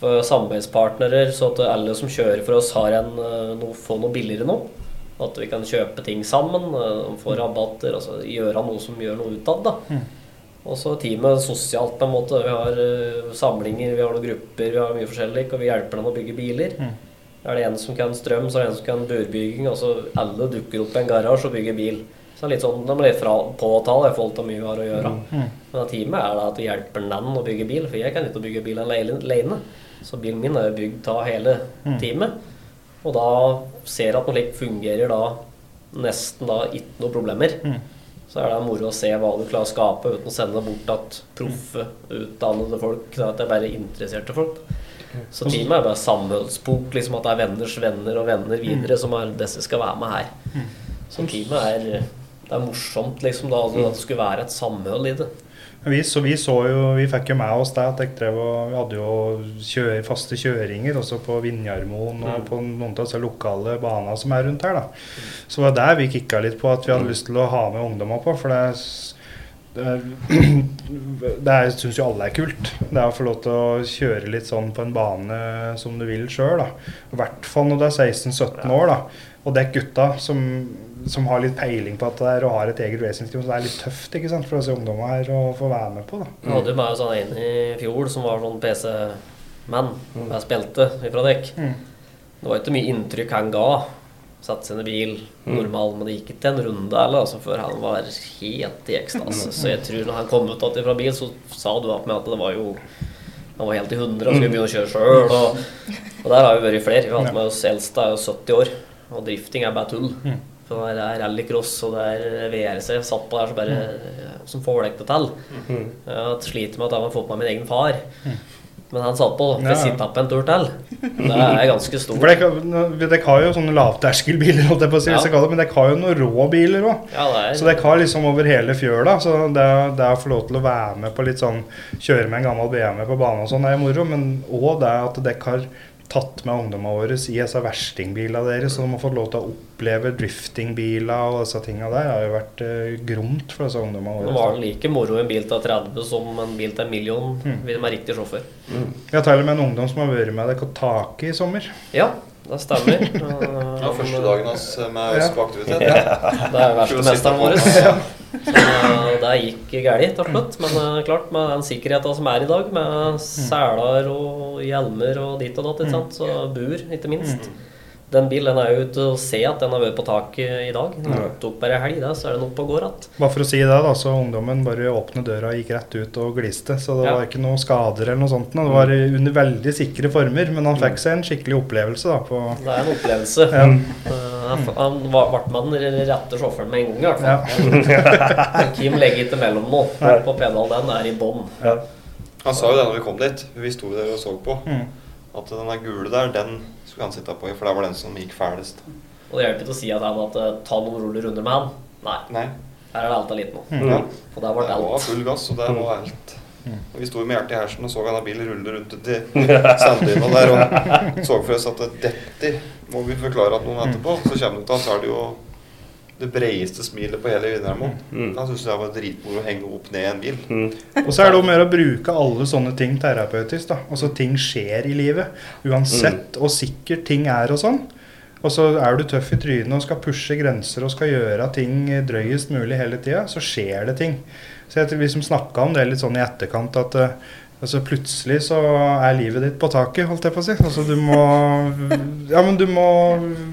samarbeidspartnere, så at alle som kjører for oss, har en, eh, noe, får noe billigere nå. At vi kan kjøpe ting sammen, eh, få rabatter, altså gjøre noe som gjør noe utad. da. Og så teamet sosialt, på en måte. Vi har eh, samlinger, vi har noen grupper, vi har mye forskjellig, og vi hjelper dem å bygge biler. Er det en som kan strøm, så er det en som kan burbygging. Altså alle dukker opp i en garasje og bygger bil. Så det er litt sånn, De litt fra påtale i forhold til mye vi har å gjøre. Men teamet er da at vi hjelper den å bygge bil, for jeg kan ikke bygge bil alene. Så bilen min er jo bygd av hele teamet. Og da ser jeg at noe slikt fungerer da nesten da ikke noe problemer. Så er det moro å se hva du klarer å skape uten å sende bort at proffe, utdannede folk. At det er bare interesserte folk. Så teamet er bare samholdspunkt. liksom at det er venners venner og venner videre som er disse skal være med her. Så teamet er Det er morsomt, liksom, da, at det skulle være et samhold i det. Vi, så vi så jo, vi fikk jo med oss det at jeg drev og Vi hadde jo kjører, faste kjøringer også på Vinjarmoen og på noen av disse lokale banene som er rundt her. da. Så det var der vi kikka litt på at vi hadde lyst til å ha med ungdommer på. For det det er- syns jo alle er kult. Det er å få lov til å kjøre litt sånn på en bane som du vil sjøl. I hvert fall når du er 16-17 år. da. Og det er gutta som, som har litt peiling på at det er og har et eget racingteam. Så det er litt tøft ikke sant, for disse ungdommer her å få være med på. da. Vi hadde jo bare sånn en i fjor som var sånn PC-mann. Jeg spilte ifra dekk. Mm. Det var ikke mye inntrykk han ga. Satte i bil, normal, men det gikk ikke en runde eller, altså, før han var helt i ekstase. Så jeg tror når han kom ut igjen fra bil, så sa du opp med at det var jo Han var helt i hundre og skulle begynne å kjøre sjøl. Og, og der har vi vært flere. Vi har hatt med oss eldste er jo 70 år, og drifting er bare tull. For det er rallycross og det er VRC. Jeg satt på der så bare Hvordan får dere det til? Jeg sliter med at jeg har fått med min egen far. Men han satt på. Skal jeg Ja, på en tur til? Det er ganske stort. For dere, dere har jo sånne lavterskelbiler, holdt jeg på å si, Ja. det, men dere har jo noen rå biler òg. Ja, det Så dere har liksom over hele fjøla. Så det, det å få lov til å være med på litt sånn Kjøre med en gammel BMW på banen og sånn er moro, men òg det at dere har tatt med ungdommene våre i disse verstingbilene deres, så de har fått lov til å oppleve driftingbiler og disse tinga der, har jo vært eh, gromt for disse ungdommene Nå våre. var det like moro en bil til 30 som en bil til en million, hvis de er riktig sjåfør. Jeg har til og med en ungdom som har vært med dere på taket i sommer. Ja, det stemmer. Ja, første dagen hans med oss på aktivitet. Ja. Det er verkstedmesteren vår. Så eh, det gikk galt til slutt. Men eh, klart, med den sikkerheten som er i dag, med seler og hjelmer og ditt og datt, ikke sant? så bur, ikke minst. Den bilen er jo ute og se at den har vært på taket i dag. Den tok bare helg, da, så er den oppe og går igjen. Bare for å si det, da, så ungdommen bare åpnet døra og gikk rett ut og gliste. Så det Ja. var ikke noe skader eller noe sånt. Da. Det var under veldig sikre former, men han fikk seg en skikkelig opplevelse da på Det er en opplevelse. Ja. Uh, han ble med den rette sjåføren med en gang, i hvert fall. Ja. Kim legger ikke mellom nå. På pedal, den er i bånn. Han sa jo det når vi kom dit, vi sto der og så på, Mm. at den der gule der, den skulle han sitte på i, for det var den som gikk fælest. Og det hjelper ikke å si at han eh, ta noen rolige runder med han. Nei, Nei. her er det alt av litt nå. Ja. Og det har Det var full gass, og det var alt. Mm. Og Vi sto med hjertet i hersen og så denne bilen rulle rundt uti sanddyna der. Og så for oss at dette må vi forklare at noen etterpå. Så kommer det til så er det jo det breieste smilet på hele Vinnermoen. Mm. Da syntes jeg det var dritmoro å henge opp ned en bil. Og så er det jo mer å bruke alle sånne ting terapeutisk. da. Altså ting skjer i livet. Uansett hvor sikkert ting er og sånn. Og så er du tøff i trynet og skal pushe grenser og skal gjøre ting drøyest mulig hele tida, så skjer det ting. Så jeg tror vi som snakka om det litt sånn i etterkant, at eh, altså plutselig så er livet ditt på taket, holdt jeg på å si. Altså du må Ja, men du må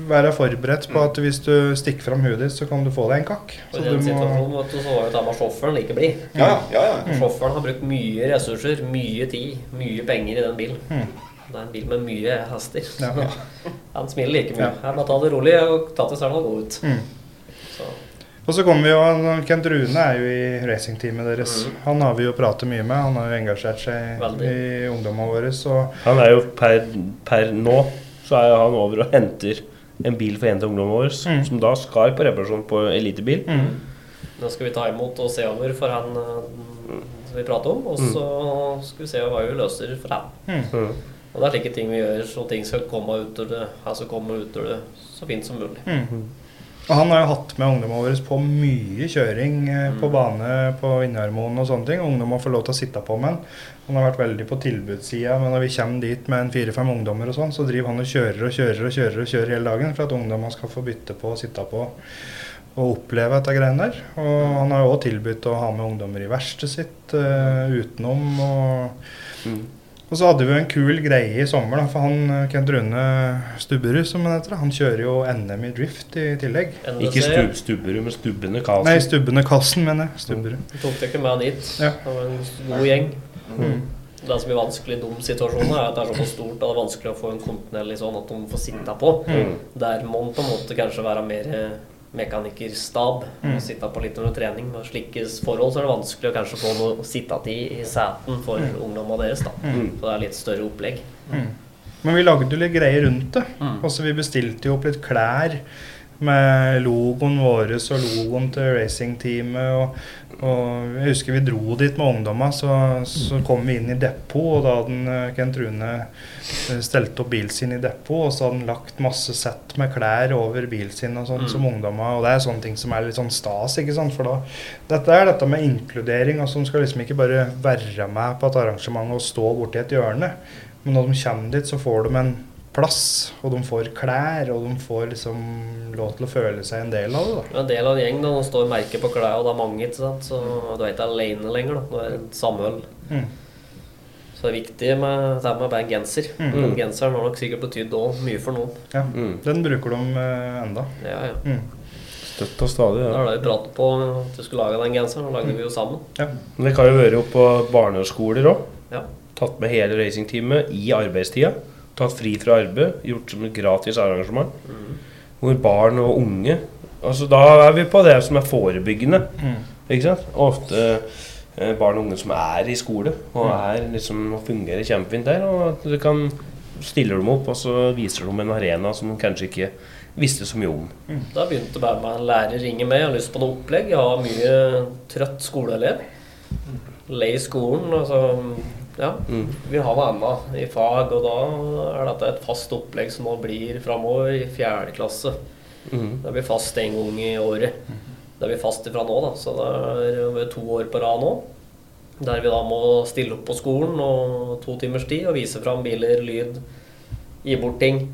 være forberedt på at hvis du stikker fram huet ditt, så kan du få deg en kakk. Og Så i den du må situasjonen vet du, så var jo det med sjåføren like blid. Ja, ja, ja. Mm. Sjåføren har brukt mye ressurser, mye tid, mye penger i den bilen. Mm. Det er en bil med mye hester. Ja. Han smiler like mye. Ja. Her må ta det rolig og ta til stjerna og gå ut. Mm. Så, Og så kommer vi jo, Kent Rune er jo i racingteamet deres. Han har vi jo pratet mye med. Han har jo engasjert seg Veldig. i ungdommene våre. Han er jo per, per nå så er han over og henter en bil for en av ungdommene våre, Mm. som da skal på reparasjon på elitebil. mm. nå skal vi ta imot og se over for han eh, som vi prater om. Og så skal vi se hva vi løser for han. Mm. Og det er slike ting vi gjør, så ting skal komme ut av det, altså komme ut av det så fint som mulig. Og han har jo hatt med ungdommene våre på mye kjøring mm. på bane på Vindharmonen og sånne ting. Ungdommene har fått lov til å sitte på med han. Han har vært veldig på tilbudssida, men når vi kommer dit med en fire-fem ungdommer og sånn, så driver han og kjører og kjører og kjører og kjører hele dagen for at ungdommene skal få bytte på og sitte på og oppleve dette greiene der. Og han har jo òg tilbudt å ha med ungdommer i verkstedet sitt uh, utenom. og og så hadde vi jo en kul greie i sommer, da, for han eh, Kent Rune Stubberud, som han heter, han kjører jo NM i drift i tillegg. NDC, Ikke stub, Stubberud, men Stubbene Nei, Karlsen. Stubbene Karlsen, mener jeg. Stubberud. Vi tok det ikke med han hit. Ja. Det var en god gjeng. Det som er vanskelig i de situasjonene, er at det er såpass stort og det er vanskelig å få en kontinuerlig sånn at de får sitte på. Der må man på en måte kanskje være mer eh, mekanikerstab og sitte på litt under trening. Med slike forhold så er det vanskelig å kanskje få noe sittetid i seten for ungdommene deres. da. Så det er litt større opplegg. Men vi lagde jo litt greier rundt det. Altså Vi bestilte jo opp litt klær med logoen vår og logoen til racingteamet. Og, og jeg husker vi dro dit med ungdomma, så, så kom vi inn i depot, og da hadde den, eh, Kent Rune eh, stelt opp bilen sin i depot, og så hadde han lagt masse sett med klær over bilen sin og sånn som ungdomma. Og det er sånne ting som er litt sånn stas, ikke sant. For da Dette er dette med inkludering, altså de skal liksom ikke bare være med på et arrangement og stå borti et hjørne. Men når de kommer dit, så får de en plass, og de får klær, og de får liksom lov til å føle seg en del av det. da. En del av en gjeng. da, Nå står merket på klærne, og det er mange. ikke sant? Så du er ikke alene lenger. da, Nå er det samhold. Mm. Så Så det er viktig med det med bare en genser. Mm. Den genseren har nok sikkert betydd òg mye for noen. Ja. Mm. Den bruker de eh, enda. Ja, ja. Mm. Støtt og stadig. Det Ja. er det vi pratet på at du skulle lage den genseren. og lagde vi jo sammen. Men det kan jo være på barneskoler òg. Ja. Tatt med hele racingteamet i arbeidstida. Tatt fri fra arbeid. Gjort som et gratis arrangement. Mm. Hvor barn og unge Altså Da er vi på det som er forebyggende. Mm. Ikke sant? Ofte eh, barn og unge som er i skole og er liksom og fungerer kjempefint der. Og at du kan stiller dem opp, og så viser de en arena som de kanskje ikke visste så mye om. Da begynte bare med en lærer ringe meg. Jeg har lyst på noe opplegg. Jeg har mye trøtt skoleelev. Lei skolen. Altså, ja. Mm. Vi har noe annet i fag, og da er dette et fast opplegg som nå blir framover i fjerde klasse. Mm. Det blir fast en gang i året. Det er vi fast ifra nå, da. Så det er to år på rad nå. Der vi da må stille opp på skolen og to timers tid og vise fram biler, lyd, gi bort ting.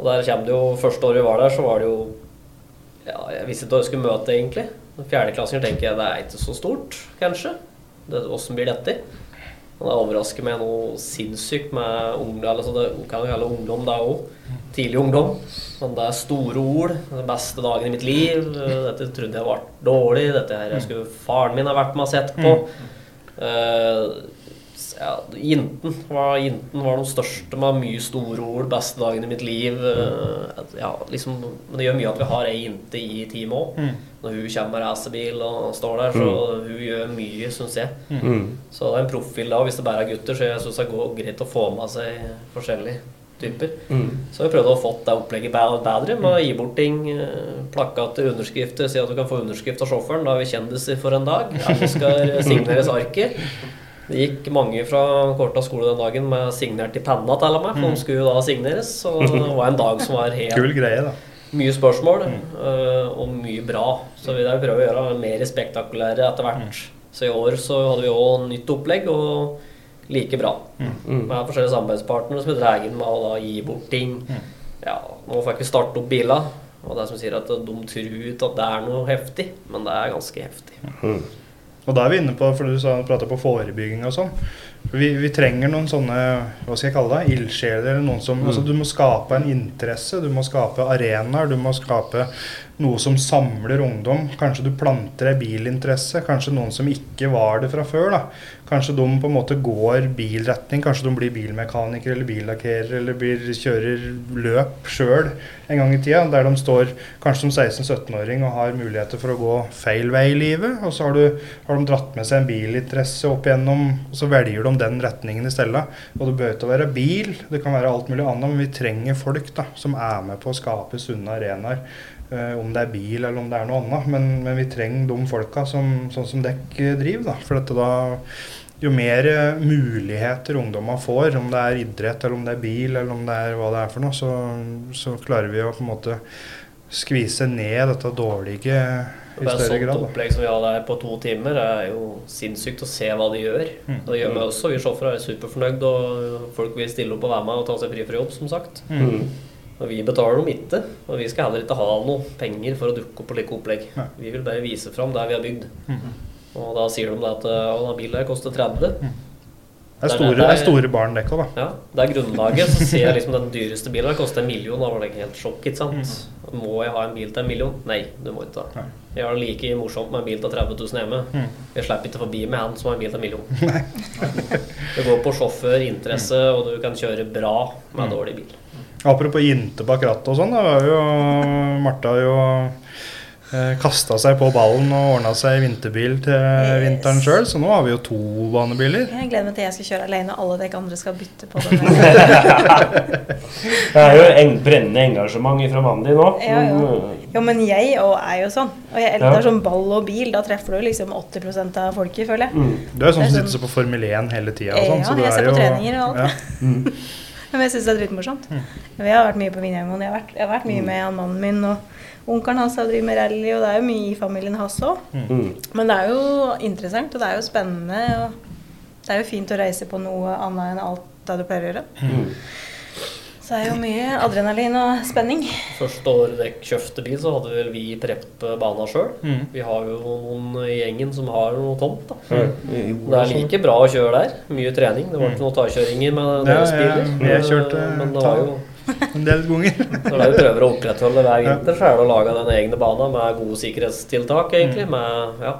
Og der kommer det jo Første året vi var der, så var det jo Ja, jeg visste ikke hva jeg skulle møte, egentlig. Fjerdeklassinger tenker jeg det er ikke så stort, kanskje. Det, Åssen blir dette? Det overrasker meg noe sinnssykt med ungdom. Altså det kan jo kalle ungdom, det òg. Tidlig ungdom. Men det er store ord. Den beste dagen i mitt liv. Dette trodde jeg var dårlig. Dette her jeg skulle faren min ha vært med og sett på. Eh, ja, Jinten var, Jinten var den største med mye store ord. Beste dagen i mitt liv. eh, ja, liksom, men det gjør mye at vi har ei jente i teamet òg. Mm. Når hun kommer med racerbil og står der, så hun gjør mye, syns jeg. Mm. Så det er en profil da, hvis det bare er gutter, så jeg syns det går greit å få med seg forskjellige typer. Mm. Så vi prøvde å få det opplegget bedre med å gi bort ting. eh, Plakater, underskrifter. Si at du kan få underskrift av sjåføren. Da er vi kjendiser for en dag. Alle skal signeres arket. Det gikk mange fra Korta skole den dagen med signert i penna til og med, for de skulle jo da signeres. Så det var en dag som var helt Kul greie, da. mye spørsmål eh, og mye bra. Så vi der prøver å gjøre det mer spektakulære etter hvert. Så i år så hadde vi òg nytt opplegg, og like bra. Mm. Med forskjellige samarbeidspartnere som vi drar inn med å da gi bort ting. Ja, nå får jeg ikke starte opp biler. Og det er som sier at de tror ut at det er noe heftig, men det er ganske heftig. Og da er vi inne på, for du prata på forebygging og sånn. Vi, vi trenger noen sånne hva skal jeg kalle det, ildsjeler. eller noen som, altså Du må skape en interesse, du må skape arenaer, du må skape noe som samler ungdom. Kanskje du planter ei bilinteresse. Kanskje noen som ikke var det fra før. da. Kanskje de på en måte går bilretning. Kanskje de blir bilmekaniker eller billakkerer eller blir, kjører løp sjøl en gang i tida. Der de står kanskje som 16-17-åring og har muligheter for å gå feil vei i livet. Og så har, du, har de dratt med seg en bilinteresse opp igjennom, og så velger de den retningen i stedet. Og det bør ikke være bil, det kan være alt mulig annet, men vi trenger folk da, som er med på å skape sunne arenaer. Uh, om det er bil eller om det er noe annet. Men, men vi trenger de folka som, sånn som dekk driver. Da. For dette da, jo mer eh, muligheter ungdommer får, om det er idrett eller om det er bil eller om det er hva det er for noe, så, så klarer vi å på en måte skvise ned dette dårlige i Bare større grad. Et sånt opplegg som vi har der på to timer, er jo sinnssykt å se hva de gjør. Mm. Det gjør vi også. Vi sjåfører er superfornøyd, og folk vil stille opp og være med og ta seg fri fra jobb, som sagt. Mm. Og vi betaler dem ikke, og vi skal heller ikke ha noe penger for å dukke opp på like opplegg. Nei. Vi vil bare vise fram der vi har bygd. Mm. Og da sier de det at «Å, den bilen koster 30. Det er store, det er store barn det òg, da. Ja, det er grunnlaget. Så ser jeg liksom den dyreste bilen den koster en million. Da var det helt sjokk, ikke sant. Må jeg ha en bil til en million? Nei, du må ikke. det. Jeg har det like morsomt med en bil til 30 000 hjemme. Mm. Jeg slipper ikke forbi med han som har en bil til en million. det går på sjåfør, interesse, og du kan kjøre bra med en dårlig bil. Apropos jinte bak rattet og sånn, da var jo Martha jo kasta seg på ballen og ordna seg vinterbil til Yes. vinteren sjøl, så nå har vi jo to banebiler. Jeg gleder meg til jeg skal kjøre alene, og alle dere andre skal bytte på den. Det er jo en brennende engasjement fra mannen din nå. Ja, ja. Mm. Jo, men jeg òg er jo sånn. Og jeg Ja. elsker sånn ball og bil. Da treffer du liksom 80 av folket, føler jeg. Mm. Du er sånn som er sitter sånn- på Formel 1 hele tida og Ja, sånn, så du jeg ser er på jo treninger og alt. Ja. Mm. Men jeg syns det er dritmorsomt. Mm. Jeg har vært mye på Vinjemoen. Jeg, har jeg har vært mye med han mannen min, og onkelen hans har drevet med rally, og det er jo mye i familien hans òg. Mm. Men det er jo interessant, og det er jo spennende. Og det er jo fint å reise på noe annet enn alt det du pleier å gjøre. Mm. Så det er jo mye adrenalin og spenning. Første året dere kjøpte bil, så hadde vel vi prepp bana sjøl. Mm. Vi har jo noen i gjengen som har noe tomt. da. Mm. Det er like bra å kjøre der. Mye trening. Det var ikke noen takjøringer med Ja, deres jeg- Ja, jeg kjørte Men det var jo En del ganger. Når det vi prøver å opprettholde hver vinter, så er det å lage den egne banen med gode sikkerhetstiltak, egentlig. Med ja,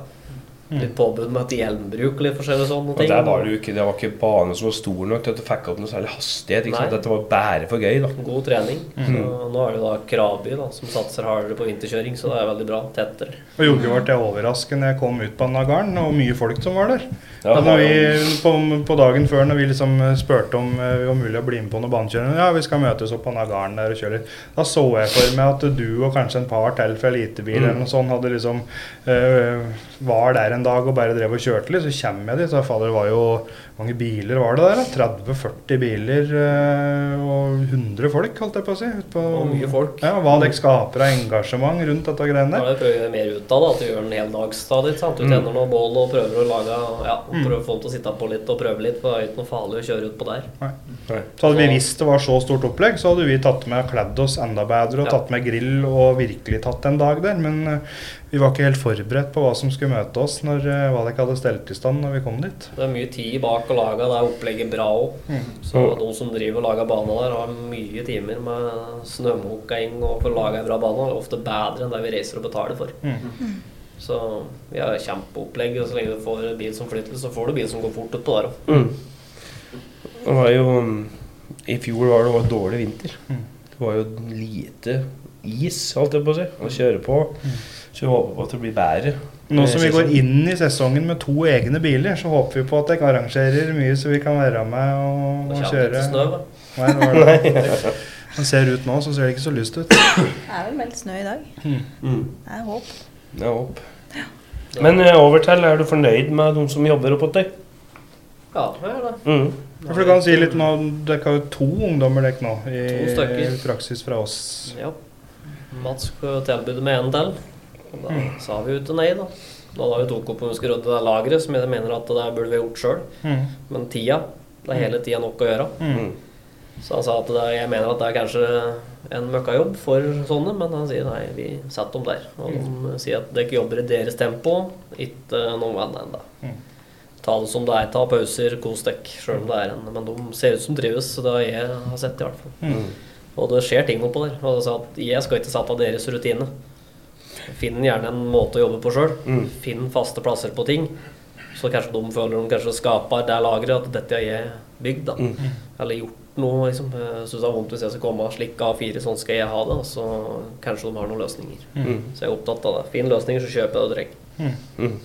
litt påbud med et hjelmbruk og litt forskjellige sånne Og ting. der var det jo ikke, det var ikke bane som var stor nok til at du fikk opp noe særlig hastighet. Ikke sant? Dette var bare for gøy. da. God trening. Så nå er det da Krabi da, som satser hardere på vinterkjøring, så det er veldig bra. Tettere. Og jogge ble overrasket når jeg kom ut på denne garden, og mye folk som var der. Ja, Da vi, på, på dagen før, når vi liksom spurte om eh, det var mulig å bli med på noe banekjøring Ja, vi skal møtes opp på denne garden der og kjøre litt. Da så jeg for meg at du og kanskje en par til fra elitebil Mm. eller noe sånt hadde liksom øh, var der en dag og bare drev og kjørte litt. Så kommer jeg dit, så fader, det var jo mange biler var det der? 30-40 biler eh, og 100 folk, holdt jeg på å si. ut på- Og mye folk. Ja, Hva dere skaper av engasjement rundt dette greiene Da der. er det prøver vi mer ut av det, at du gjør en hel dag stadig. Sant? Du Mm. tenner noe bål og prøver å lage Ja, og prøver å få dem til å sitte på litt og prøve litt. For det er ikke noe farlig å kjøre ut på der. Så hadde vi visst det var så stort opplegg, så hadde vi tatt med kledd oss enda bedre og Ja. tatt med grill og virkelig tatt en dag der. Men eh, vi var ikke helt forberedt på hva som skulle møte oss når uh, Valek hadde stelt i stand når vi kom dit. Det er mye tid bak å lage det opplegget bra òg. Så de som driver og lager bane der, har mye timer med snømåking og for å lage en bra bane. Er ofte bedre enn det vi reiser og betaler for. Så vi har kjempeopplegg. Og så lenge du får bil som flytter, så får du bil som går fort utpå der òg. Mm. Det var jo mm, I fjor var det var dårlig vinter. Mm. Det var jo lite is, holdt jeg på å si, å kjøre på. Så vi håper på at det blir bedre. Nå som vi går inn i sesongen med to egne biler, så håper vi på at dere arrangerer mye så vi kan være med og, og kjøre. ikke snø, da. Nei, det var det. Det ser ut nå, så ser det ikke så lyst ut. Det er vel meldt snø i dag. Mm. Det er håp. Det er håp. Men eh, over til, er du fornøyd med de som jobber oppå deg? Ja, det er det. Mm. Ja, For du kan si litt nå, Dere har jo to ungdommer dere nå i praksis fra oss. Ja. Mats skal tilbyde med en til. Og Da sa vi jo ikke nei, da. Da hadde vi tok opp om vi skulle rydde det lageret, som jeg mener at det burde vi gjort sjøl. Mm. Men tida Det er hele tida nok å gjøre. Mm. Så han sa at det, jeg mener at det er kanskje en møkkajobb for sånne, men han sier nei, vi setter dem der. Og de sier at dere jobber i deres tempo, ikke noen annen ennå. Mm. Ta det som det er, ta pauser, kos dere, sjøl om det er en Men de ser ut som trives, så det har jeg har sett, i hvert fall. Mm. Og det skjer ting oppå der. Og det sa at jeg skal ikke sette av deres rutine. Finn gjerne en måte å jobbe på sjøl. Mm. Finn faste plasser på ting. Så kanskje de føler de kanskje skaper det lageret, at dette har jeg bygd. da. Mm. Eller gjort noe. liksom. Jeg syns det er vondt hvis jeg skal komme og slikke A4, sånn skal jeg ha det. Og så kanskje de har noen løsninger. Mm. Så jeg er opptatt av det. Finn løsninger, så kjøper jeg det du trenger. Mm.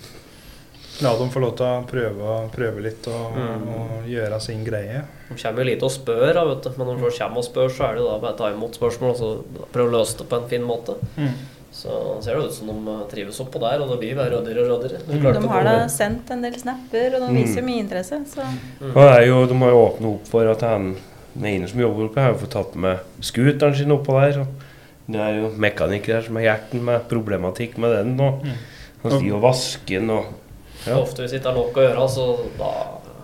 La dem få lov til å prøve, prøve litt og, Mm. og gjøre sin greie. De kommer jo lite og spør, da, vet du. men når de kommer og spør, så er det jo da bare å ta imot spørsmål og så prøve å løse det på en fin måte. Mm. Så ser det ut som de trives oppå der, og det blir bare rådere og rådere. Er De har da sendt en del snapper, og de Mm. viser mye interesse. Så Mm. Er jo, de har jo åpnet opp for at han den ene som jobber oppe, har jo fått tatt med scooteren sin oppå der. Og det er jo mekanikere som har hjerten med problematikk med den. Og Mm. han stiger og vasker den og Ja. Ofte hvis sitter ikke er nok å gjøre, så da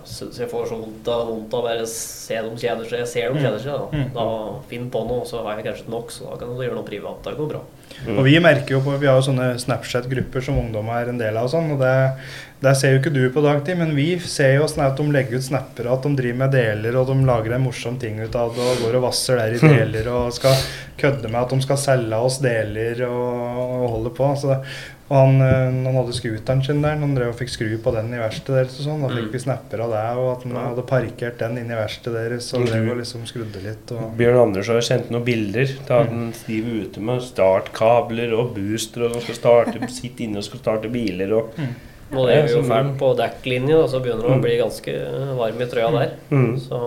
syns jeg får så vondt av, vondt av bare se dem kjeder seg. Jeg ser dem kjeder seg, da. Mm. Da finn på noe, så har jeg kanskje nok, så da kan du gjøre noe privat. Det går bra. Mm. Og vi merker jo på, vi har jo sånne Snapchat-grupper som ungdom er en del av og sånn, og det, det ser jo ikke du på dagtid, men vi ser jo sånn at de legger ut snapper, at de driver med deler, og de lager en morsom ting ut av det, og går og vasser der i deler, og skal kødde med at de skal selge oss deler, og, og holde på. Så det, og han, eh, han hadde scooteren sin der, han drev og fikk skru på den i verkstedet deres og sånn, da fikk Mm. vi snapper av det, og at han hadde parkert den inn i verkstedet deres, og drev og liksom skrudde litt, og... Bjørn Anders har sendt noen bilder da at han driver ute med startkabler og booster, og skal starte, sitte inne og skal starte biler og Nå er vi jo fælt på dekklinje, og så begynner det å Mm. bli ganske varm i trøya der. mm. Så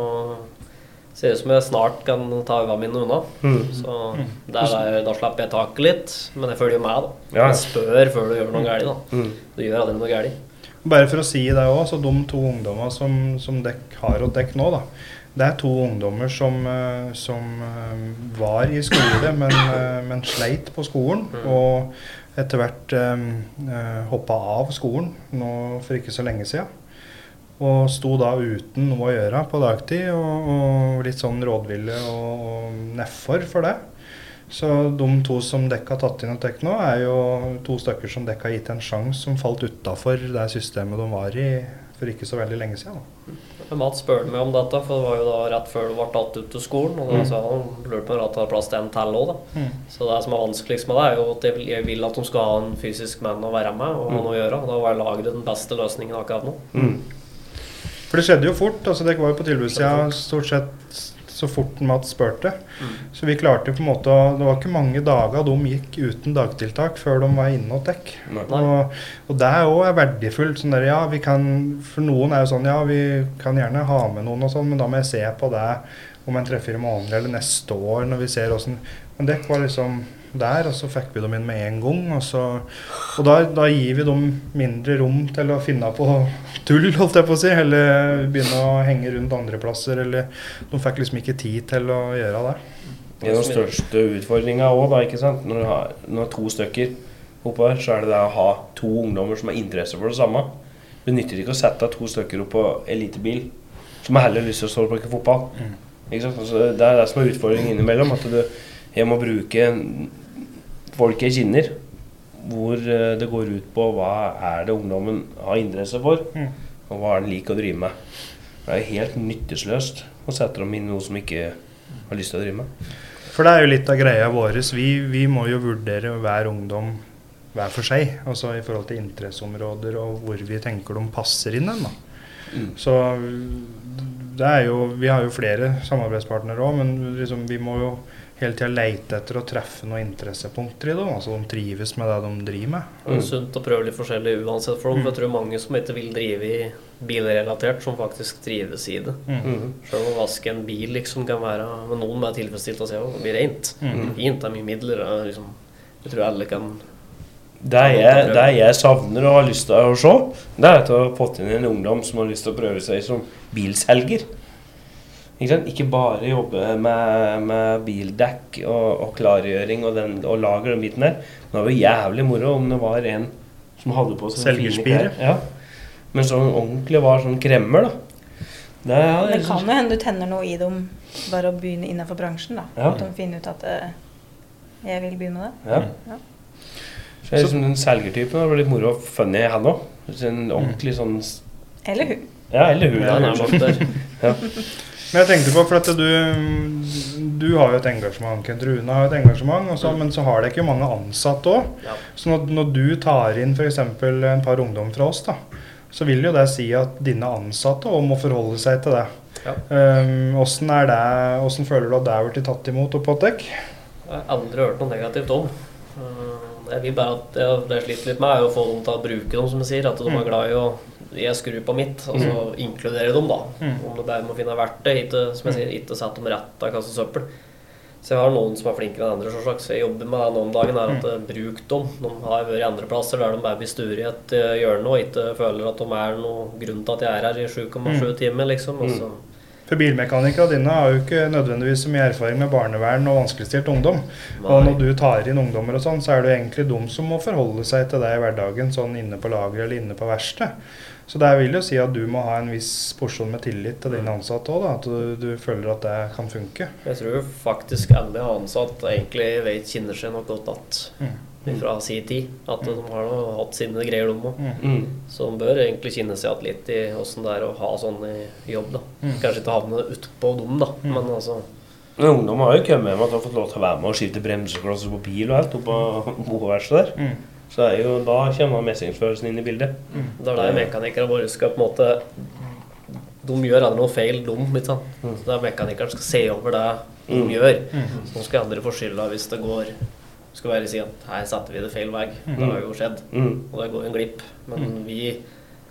ser ut som jeg snart kan ta øynene mine unna. Mm. Så der, der, da slipper jeg taket litt, men jeg følger med, da. Ja. Jeg spør før du gjør noe galt, da. Mm. Du gjør aldri noe galt. Bare for å si det òg, så de to ungdommene som, som dekk har å dekke nå, da. Det er to ungdommer som, eh, som eh, var i skole, men, eh, men sleit på skolen. Mm. Og etter hvert um, hoppa av skolen nå for ikke så lenge siden. Og sto da uten noe å gjøre på dagtid, og, og litt sånn rådville og, og nedfor for det. Så de to som dekka har tatt inn og tatt nå, er jo to stykker som dekka har gitt en sjanse, som falt utafor det systemet de var i for ikke så veldig lenge siden. Da. Mats spurte meg om dette, for det var jo da rett før du ble tatt ut til skolen. Og da Mm. sa han lurte på om det var plass til en til òg, da. Mm. Så det som er vanskeligst med det, er jo at jeg vil, jeg vil at de skal ha en fysisk mann å være med og ha noe å gjøre. Og da var laget den beste løsningen akkurat nå. Mm. For det skjedde jo fort. altså Det var jo på tilbudssida stort sett så fort Mats spurte. Så vi klarte på en måte å Det var ikke mange dager de gikk uten dagtiltak før de var inne og dekk. Og, og det er òg verdifullt. Sånn der, ja, vi kan, for noen er jo sånn ja, vi kan gjerne ha med noen og sånn, men da må jeg se på det om en tre-fire måneder eller neste år når vi ser åssen Men dekk var liksom der, og så fikk vi dem inn med en gang. Og, så, og da, da gir vi dem mindre rom til å finne på tull, holdt jeg på å si. Eller begynne å henge rundt andre plasser. Eller de fikk liksom ikke tid til å gjøre det. Det er den største utfordringa òg, da. ikke sant? Når du har, når du har to stykker oppå her, så er det det å ha to ungdommer som har interesse for det samme. Det nytter ikke å sette to stykker opp på elitebil som har heller lyst til å stå og spille fotball. Sant? Altså, det er det som er utfordringen innimellom. At du jeg må bruke folk jeg kjenner, hvor eh, det går ut på hva er det ungdommen har interesse for, Mm. og hva er den liker å drive med. Det er helt nytteløst å sette dem inn i noe som ikke har lyst til å drive med. For det er jo litt av greia vår. Vi, vi må jo vurdere hver ungdom hver for seg. Altså i forhold til interesseområder og hvor vi tenker de passer inn hen. Mm. Så det er jo Vi har jo flere samarbeidspartnere òg, men liksom, vi må jo hele tida leite etter å treffe noen interessepunkter i dem. Altså de trives med det de driver med. Det er sunt å prøve litt forskjellig uansett for dem. For jeg tror mange som ikke vil drive i bilrelatert, som faktisk trives i det. Mm. Selv å vaske en bil liksom kan være Men noen er tilfredsstilt å se at det blir rent. Mm. Fint, det er mye midler. det er Liksom, jeg tror alle kan Det jeg, det jeg savner og har lyst til å se, det er har fått inn en ungdom som har lyst til å prøve seg som bilselger. Ikke, sant? ikke bare jobbe med, med bildekk og, og klargjøring og, den, og lager den biten der. Det var jævlig moro om det var en som hadde på seg Selgerspire. Ja. Men sånn ordentlig var sånn kremmer, da. Det, ja, Det liksom- kan jo hende du tenner noe i dem bare å begynne innenfor bransjen. da. Ja. At de finner ut at uh, jeg vil begynne med det. Ja. Ja. Så jeg liksom den selgertypen det var litt moro og funny, han òg. En ordentlig sånn Eller hun. Ja, eller hun. Er der. Ja. Men jeg tenkte på, for at du, du har jo et engasjement, Kent Rune har jo et engasjement, også, men så har det ikke mange ansatte òg. Ja. Så når, når du tar inn f.eks. en par ungdom fra oss, da, så vil jo det si at dine ansatte òg må forholde seg til det. Ja. Um, hvordan, er det, hvordan føler du at det er blitt tatt imot oppe på Tech? Jeg har aldri hørt noe negativt om. Eh, Jeg vil bare at Det jeg sliter litt med, er å få dem til å bruke dem, som jeg sier. At de Mm. er glad i å Jeg skrur på mitt, og så inkludere dem, da. Mm. Om det bare må finne verktøy. Ikke, som jeg sier, ikke sette dem rett av kasse søppel. Så jeg har noen som er flinkere enn andre, selvsagt. Så jeg jobber med det nå om dagen. er at Mm. eh, Bruk dem. De har vært andre plasser der de bare blir sture i et eh, hjørne og ikke føler at de er noe grunn til at jeg er her i 7,7 Mm. timer, liksom. Og så, For bilmekanikerne dine har jo ikke nødvendigvis så mye erfaring med barnevern og vanskeligstilt ungdom. Og når du tar inn ungdommer og sånn, så er det jo egentlig de som må forholde seg til deg i hverdagen, sånn inne på lageret eller inne på verkstedet. Så det vil jo si at du må ha en viss porsjon med tillit til dine ansatte òg, at du, du føler at det kan funke. Jeg tror faktisk alle ansatte egentlig vet, kjenner seg nok godt igjen fra sin tid. At de har hatt sine greier, de òg. Mm. Så de bør egentlig kjenne seg igjen litt i åssen det er å ha sånn i jobb. da. Mm. Kanskje ikke havne utpå dem, da, men altså Men ungdom har jo kommet med at de har fått lov til å være med og skifte bremseklosser på bil og alt oppå boverkstedet der. Mm. Så er jo, da kommer mestringsfølelsen inn i bildet. Det er det mekanikere våre skal på en måte De gjør aldri noe feil, de. litt sant? Mm. Så det er mekanikeren skal se over det de Mm. gjør. Mm. Så skal andre få skylda hvis det går skal være si at her satte vi det feil vei. Det har jo skjedd. Mm. Og det går en glipp. Men vi,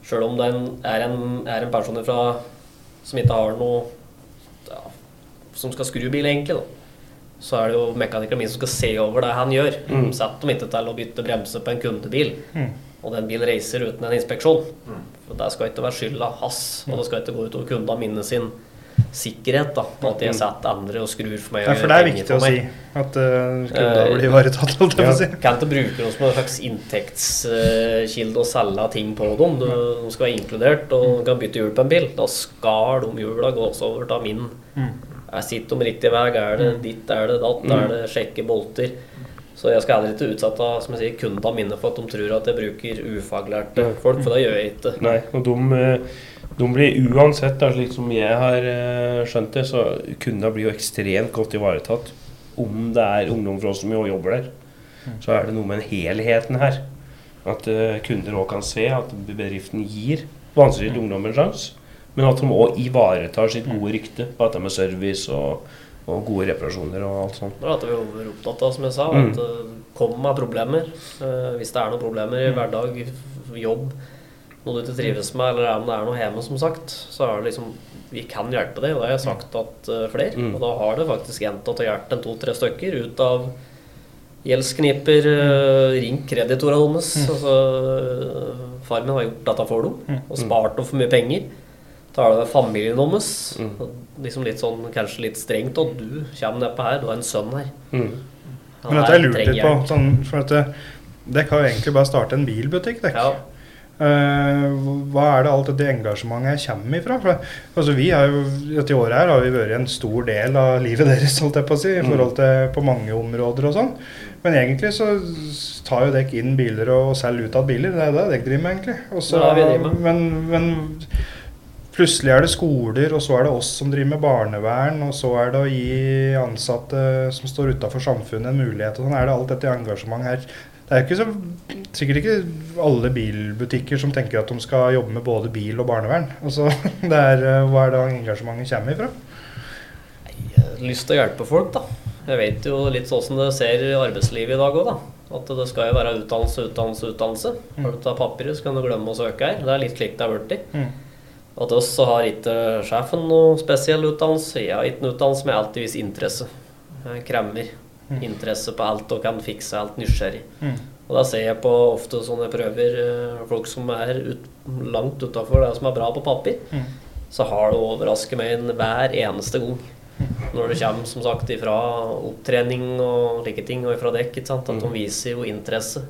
sjøl om det er en, er en, er en person fra, som ikke har noe ja, Som skal skru bil, egentlig, da. Så er det jo mekanikeren min som skal se over det han gjør. Mm. Sett dem ikke til å bytte bremse på en kundebil, Mm. og den bilen reiser uten en inspeksjon. For det skal ikke være skylda hans, og det skal ikke gå utover kundene mine sin sikkerhet. da, på At jeg setter andre og skrur for meg. Ja, for det er viktig å si at uh, Eh, blir ivaretatt, holdt jeg på å si. Kan ikke bruke dem som en slags inntektskilde og selge ting på dem. Du, de skal være inkludert, og kan bytte hjul på en bil. Da skal de hjula gås over til min. Mm. Er sitter de riktig vei? Er det ditt, er det datt? Er det sjekke bolter? Så jeg skal heller ikke utsette som jeg sier, kundene mine for at de tror at jeg bruker ufaglærte folk, for det gjør jeg ikke. Nei, og de, eh, de blir uansett, da, slik som jeg har eh, skjønt det, så kundene blir jo ekstremt godt ivaretatt. Om det er ungdom fra oss som jo jobber der, så er det noe med den helheten her. At eh, kunder òg kan se at bedriften gir vanskeligstilte ungdom en sjanse. Men at de òg ivaretar sitt gode rykte på dette med service og, og gode reparasjoner og alt sånt. Er at vi er opptatt av, som jeg sa, Mm. at uh, kom med problemer. Uh, hvis det er noen problemer i hverdag, jobb, noe du ikke trives med, eller om det er noe hjemme, som sagt, så er det liksom Vi kan hjelpe deg, og det har jeg sagt at uh, flere. Mm. Og da har det faktisk endt at det har hjulpet en to-tre stykker ut av gjeldskniper, uh, ring kreditorene deres. Altså, uh, far min har gjort dette for dem, og spart dem for mye penger. Da er det familien deres. Mm. Liksom litt sånn, kanskje litt strengt. Og du kommer nedpå her, du har en sønn her. Mm. Men dette er- har jeg lurt litt på. Sånn, for at det, dere kan jo egentlig bare starte en bilbutikk. Dere. Ja. Uh, hva er det alt dette engasjementet jeg kommer ifra? For, altså, vi har jo, Dette året her har vi vært en stor del av livet deres holdt jeg på å si, i Mm. forhold til på mange områder og sånn. Men egentlig så tar jo dere inn biler og selger ut av biler. Det er det dere driver med, egentlig. Og så- Det er det vi driver med. Men, men plutselig er det skoler, og så er det oss som driver med barnevern, og så er det å gi ansatte som står utafor samfunnet en mulighet. og sånn. Er det alt dette engasjementet her? Det er ikke så, sikkert ikke alle bilbutikker som tenker at de skal jobbe med både bil og barnevern. Altså, det er, eh, hva er det engasjementet kommer ifra? Lyst til å hjelpe folk, da. Jeg vet jo litt sånn det ser i arbeidslivet i dag òg, da. At det skal jo være utdannelse, utdannelse, utdannelse. Har du tatt papiret, så kan du glemme å søke her. Det er litt slik det har blitt. Mm. At oss så har ikke sjefen noe spesiell utdannelse. Jeg har ikke noe utdannelse, men jeg har alltid interesse. Jeg kremmer interesse på alt og kan fikse alt nysgjerrig. Mm. Og da ser jeg på ofte sånne prøver eh, folk som er ut, langt utafor det som er bra på papir. Mm. Så har det overrasket meg en hver eneste gang. Når det kommer som sagt ifra opptrening og slike ting, og ifra dekk, at de viser jo interesse.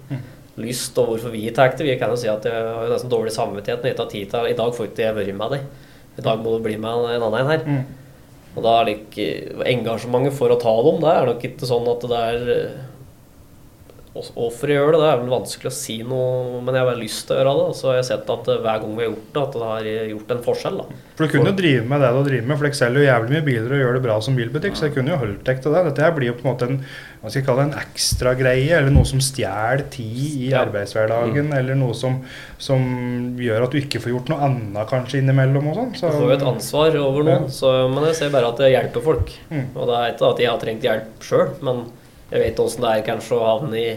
Lyst, og hvorfor vi tar det. Vi kan jo si at jeg har nesten dårlig samvittighet når jeg tar tid til I dag får ikke jeg vært med deg. I dag må du bli med en annen en her. Mm. Og da er det ikke engasjementet for å ta dem, det er nok ikke sånn at det er Hvorfor jeg gjør det, det er vel vanskelig å si noe, men jeg har lyst til å gjøre det. Så har jeg sett at eh, hver gang vi har gjort det, at det har gjort en forskjell. da. For du kunne jo drive med det du driver med, for dere selger jo jævlig mye biler og gjør det bra som bilbutikk, så jeg kunne jo holdt dere til det. Dette blir jo på en måte en hva skal jeg kalle det, en ekstra greie, eller noe som stjeler tid i Ja. arbeidshverdagen, eller noe som, som gjør at du ikke får gjort noe annet kanskje innimellom og sånn. Du får jo et ansvar over noen, så, men jeg ser bare at det hjelper folk. Mm. Og det er ikke at jeg har trengt hjelp sjøl, men jeg vet åssen det er kanskje å havne i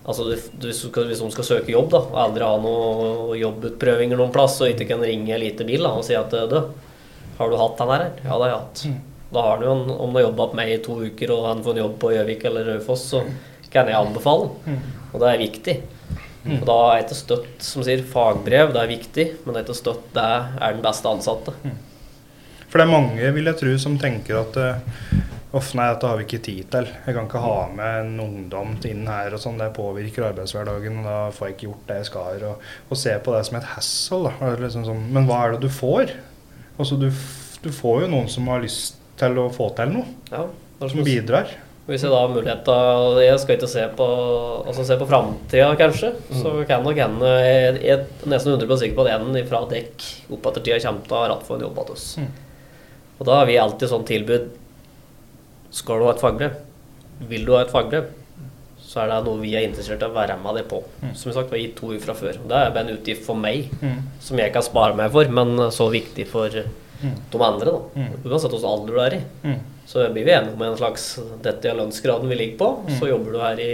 Altså du, du, Hvis noen skal søke jobb da, og aldri ha noen jobbutprøvinger noen plass, og ikke kan ringe en liten bil da, og si at du, har du hatt den her? Ja, det har jeg hatt. Da har han jo en, Om du har jobba med meg i to uker, og han får en jobb på Gjøvik eller Raufoss, så kan jeg anbefale den. Og det er viktig. Og da er ikke støtt som sier fagbrev, det er viktig, men det ikke støtt det er den beste ansatte. For det er mange, vil jeg tro, som tenker at uh, Uff, nei, dette har vi ikke tid til. Jeg kan ikke ha med en ungdom inn her og sånn. Det påvirker arbeidshverdagen, og da får jeg ikke gjort det jeg skal. Og, og se på det som et hassle, Liksom sånn, men hva er det du får? Altså, du, du får jo noen som har lyst til å få til noe. Ja, Som som bidrar. Hvis jeg da har mulighet til Jeg skal ikke se på Altså se på framtida, kanskje. Så kan nok hende Jeg er nesten 100 sikker på at en fra dekk opp etter tida kommer til å ha ratt for en jobb hos oss. Og da har vi alltid sånn tilbud Skal du ha et fagbrev? Vil du ha et fagbrev? Så er det noe vi er interessert i å være med deg på. Som sagt, vi har gitt to uker fra før. Det er bare en utgift for meg, som jeg kan spare meg for, men så viktig for de andre. da Uansett hvilken alder du er i. Mm. Så blir vi enige om en slags Dette er lønnsgraden vi ligger på. Så jobber du her i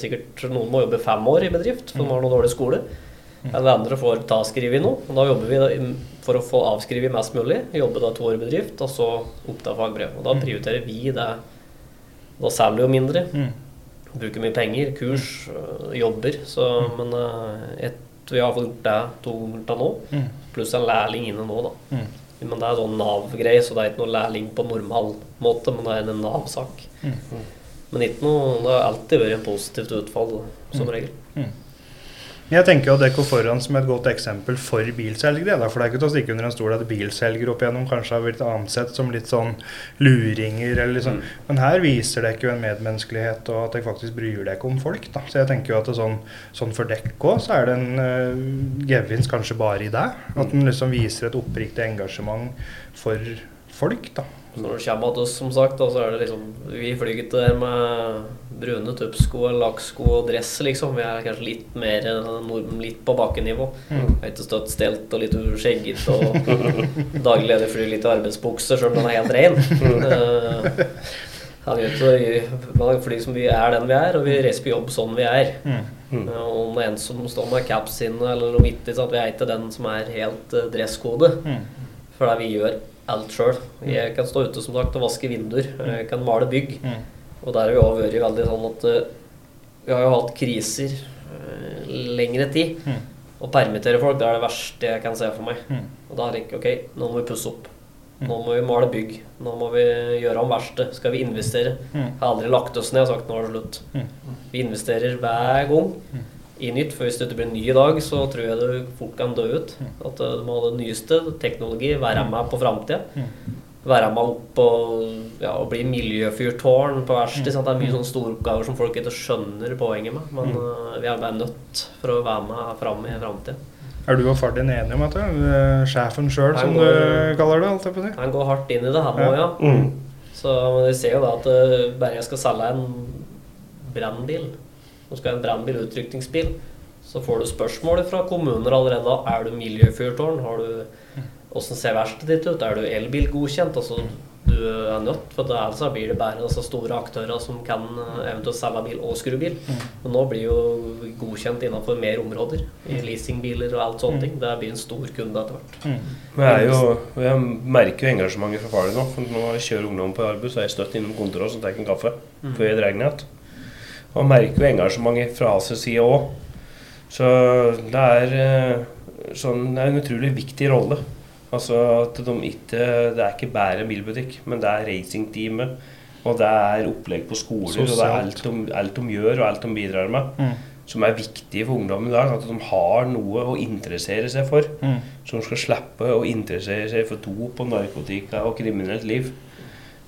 sikkert Noen må jobbe fem år i bedrift, for de har noe dårlig skole. Eller andre får ta skrive i noe. Og da jobber vi for å få avskrevet mest mulig. Jobbe da to år i bedrift, og så oppta fagbrev. Og da prioriterer vi det. Da selger vi jo mindre. Mm. Bruker mye penger. Kurs, øh, jobber. Så, men øh, et, vi har fått gjort det to ganger til nå. Mm. Pluss en lærling inne nå, da. Mm. Men det er sånn Nav-greie, så det er ikke noe lærling på normal måte, men det er en Nav-sak. Mm. Men ikke noe, det har alltid vært en positivt utfall, som Mm. regel. Jeg tenker jo Dekko foran som et godt eksempel for bilselgere. Da, for det er ikke til å stikke under en stol at bilselgere opp igjennom kanskje har blitt ansett som litt sånn luringer. eller liksom. Men her viser dere jo en medmenneskelighet og at dere faktisk bryr dere om folk. da. Så jeg tenker jo at det sånn, sånn for Dekko så er det en uh, gevinst kanskje bare i deg. At den liksom viser et oppriktig engasjement for folk. da. Så når det kommer til oss, som sagt, da, så er det liksom Vi flyr ikke der med brune tuppsko, lakksko og dress, liksom. Vi er kanskje litt mer nordmenn, litt på bakkenivå. Mm. Ikke støtt stelt og litt skjeggete og daglig leder flyr litt i arbeidsbukse, sjøl om den er helt ren. Eh, Han gjør ikke som vi er den vi er, og vi reiser på jobb sånn vi er. Mm. Eh, Og om det er en som står med caps inne eller noe midt i, så at vi er ikke den som er helt uh, dresskode. Mm. For det vi gjør alt sjøl. Jeg kan stå ute som sagt og vaske vinduer. Jeg kan male bygg. Mm. Og der har vi òg vært veldig sånn at eh, vi har jo hatt kriser eh, lengre tid. Mm. Å permittere folk det er det verste jeg kan se for meg. Mm. Og da er det ikke ok, nå må vi pusse opp. Nå må vi male bygg. Nå må vi gjøre om verste. Skal vi investere? Mm. Jeg har aldri lagt oss ned og sagt nå er det slutt. Mm. Vi investerer hver gang i nytt. For hvis det ikke blir ny i dag, så tror jeg du fort kan dø ut. At eh, du må ha det nyeste teknologi, være med på framtida. Være med opp og, ja, og bli miljøfyrtårn på verksted. Det er mye sånne store oppgaver som folk ikke skjønner poenget med. Men uh, vi er bare nødt for å være med fram i framtida. Er du og far din enige om dette? Eh, Sjefen sjøl, som du kaller det? Si. Han går hardt inn i det, han Ja. òg, ja. Mm. Så men vi ser jo da at bare jeg skal selge en brannbil, nå skal ha en brannbilutrykningsbil, så får du spørsmål fra kommuner allerede da. Er du miljøfyrtårn? Har du Åssen ser verkstedet ditt ut? Er du elbilgodkjent? Altså, du er nødt, for ellers blir det bare altså, store aktører som kan eh, eventuelt selge bil og skru bil. Men nå blir jo godkjent innenfor mer områder. I leasingbiler og alt sånne ting. Det blir en stor kunde etter hvert. Men jeg, er jo, jeg merker jo engasjementet fra far din nå. For når jeg kjører ungdom på arbeid, så er jeg støtt innom kontoret og tar en kaffe før jeg drar ned igjen. Og merker jo engasjementet fra hans side òg. Så det er, eh, sånn, det er en utrolig viktig rolle. Altså at de ikke Det er ikke bare en bilbutikk, men det er racingteamet. Og det er opplegg på skoler, og det er alt de, alt de gjør og alt de bidrar med. Mm. Som er viktig for ungdommen i dag. At de har noe å interessere seg for. Mm. Som skal slippe å interessere seg for dop og narkotika og kriminelt liv.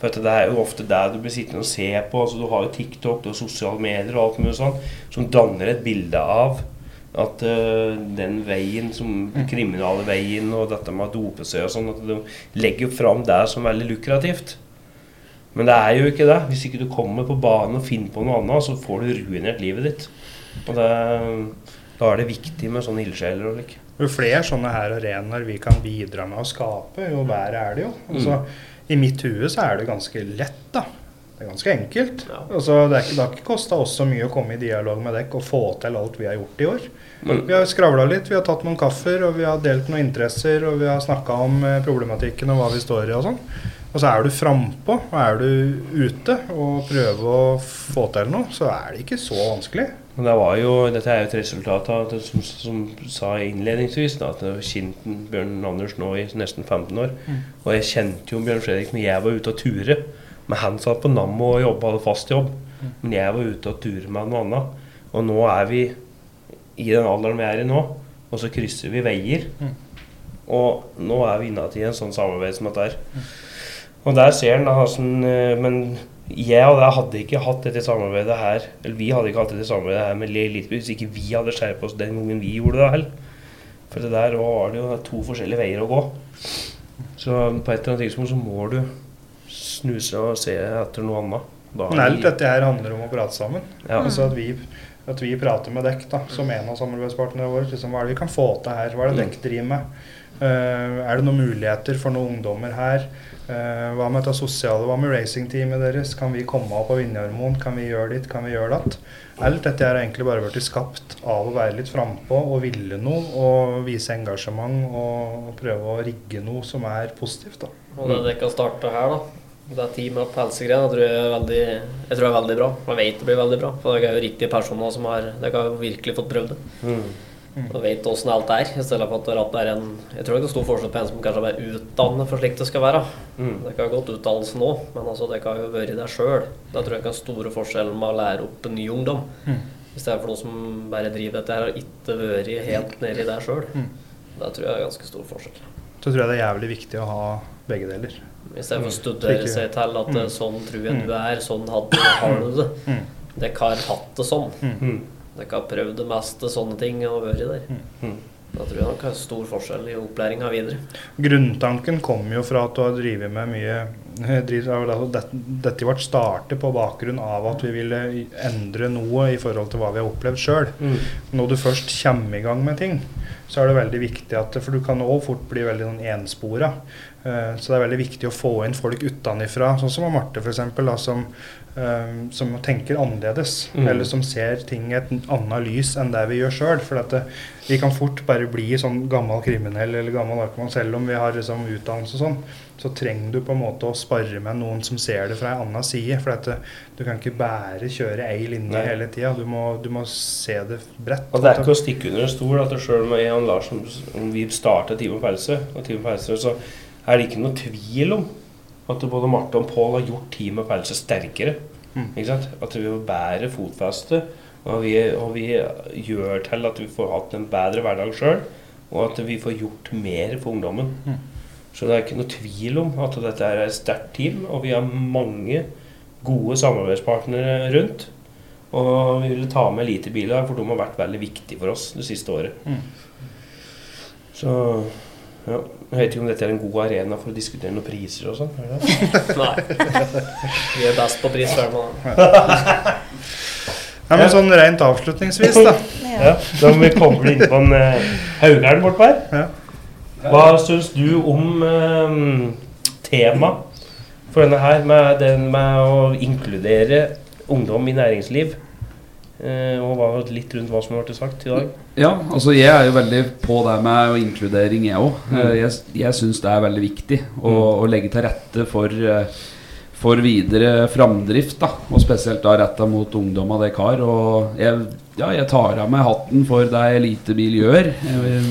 For at det er jo ofte det du blir sittende og se på. altså Du har jo TikTok, og sosiale medier og alt mulig sånn, som danner et bilde av at uh, den veien, som kriminale veien og dette med å dope seg og sånn, at de legger fram det som veldig lukrativt. Men det er jo ikke det. Hvis ikke du kommer på banen og finner på noe annet, så får du ruinert livet ditt. Og det, da er det viktig med sånne ildsjeler og lik. Jo flere sånne her arenaer vi kan bidra med å skape, jo bedre er det jo. Altså, I mitt hue så er det ganske lett, da. Det er ganske enkelt. Ja. Altså, det, er ikke, det har ikke kosta oss så mye å komme i dialog med dere og få til alt vi har gjort i år. Men, Vi har skravla litt, vi har tatt noen kaffer, og vi har delt noen interesser, og vi har snakka om eh, problematikken og hva vi står i og sånn. Og så er du frampå, og er du ute og prøver å få til noe, så er det ikke så vanskelig. Men det var jo, dette er jo et resultat av det som, som sa innledningsvis, da, at jeg har kjent Bjørn Anders nå i nesten 15 år. Og jeg kjente jo Bjørn Fredrik når jeg var ute og ture. Men han satt på Nammo og jobba, hadde fast jobb. Men jeg var ute og ture med noe annet. Og nå er vi i den alderen vi er i nå, og så krysser vi veier. Og nå er vi innad i en sånn samarbeid som dette her. Og der ser en da sånn eh, Men jeg og deg hadde ikke hatt dette samarbeidet her Eller vi hadde ikke hatt dette samarbeidet her med Elitebil hvis ikke vi hadde skjerpa oss den gangen vi gjorde det heller. For det der var det jo to forskjellige veier å gå. Så på et eller annet tidspunkt så må du snuse og se etter noe annet. Da Men alt dette her handler om å prate sammen. Ja. Altså at vi, at vi prater med dekk da, som en av samarbeidspartnerne våre. Liksom, hva er det vi kan få til her? Hva er det dekk driver med? Uh, er det noen muligheter for noen ungdommer her? Eh, hva med dette sosiale? Hva med racingteamet deres? Kan vi komme opp på Vinjarmoen? Kan vi gjøre ditt? Kan vi gjøre datt? Alt dette har egentlig bare blitt skapt av å være litt frampå og ville noe og vise engasjement og, prøve å rigge noe som er positivt. da. Og det dere kan starte her, da. Det er på helsegreiene. Jeg tror jeg er veldig, jeg tror det er veldig bra. Jeg vet det blir veldig bra. For dere er jo riktige personer som har Dere har virkelig fått prøvd det. Mm. Og vet åssen alt er, i stedet for at det er en Jeg tror det er stor forskjell på en som kanskje er utdannet for slik det skal være. Mm. Det kan ha gått utdannelse nå, men altså det kan jo være deg sjøl. Da tror jeg ikke den store forskjellen med å lære opp en ny ungdom. Mm. I stedet for noen som bare driver dette her og ikke vært helt nedi der sjøl. Mm. Da tror jeg det er ganske stor forskjell. Så tror jeg det er jævlig viktig å ha begge deler. I stedet for å Mm. studere seg til at Mm. sånn tror jeg Mm. du er, sånn hadde, har du det. Mm. Dere har hatt det sånn. Mm. Dere har prøvd det meste sånne ting og vært der. Mm. Da tror jeg nok det er stor forskjell i opplæringa videre. Grunntanken kommer jo fra at du har drevet med mye driv- altså det- Dette ble startet på bakgrunn av at vi ville endre noe i forhold til hva vi har opplevd sjøl. Mm. Når du først kommer i gang med ting, så er det veldig viktig at For du kan òg fort bli veldig sånn enspora. Eh, Så det er veldig viktig å få inn folk utenifra, sånn som Marte f.eks., som, eh, som tenker annerledes. Mm. Eller som ser ting i et annet lys enn det vi gjør sjøl. For at det, vi kan fort bare bli sånn gammel kriminell eller gammel narkoman, selv om vi har liksom utdannelse og sånn. Så trenger du på en måte å spare med noen som ser det fra en annen side. For at det, du kan ikke bare kjøre ei linje Nei. hele tida. Du, du må se det bredt. Og det er ikke å stikke under en stol at sjøl med Jan Larsen, om vi starter Time Pause, og Time Pause, så er det ikke noe tvil om at både Marte og Pål har gjort teamet på Elsa sterkere. Mm. At vi bedre fotfeste, og vi, og vi gjør til at vi får hatt en bedre hverdag sjøl, og at vi får gjort mer for ungdommen. Mm. Så det er ikke noe tvil om at dette er et sterkt team, og vi har mange gode samarbeidspartnere rundt. Og vi ville ta med elitebiler, for de har vært veldig viktige for oss det siste året. Mm. Så ja. Jeg vet ikke om dette er en god arena for å diskutere noen priser og sånn. Nei. Vi er best på pris, før fall. Nei, men sånn rent avslutningsvis, da. Ja, da må vi koble inn på en uh, Haugern bortpå her. Hva syns du om uh, temaet for denne her, med, den med å inkludere ungdom i næringsliv? Eh, og hva, litt rundt hva som har vært sagt i dag. Ja, altså jeg er jo veldig på det med inkludering, jeg òg. Mm. Jeg, jeg syns det er veldig viktig å, å legge til rette for, eh, for videre framdrift. da Og spesielt da retta mot ungdom av dere har. Og jeg, ja, jeg tar av meg hatten for det Elitebil gjør eh,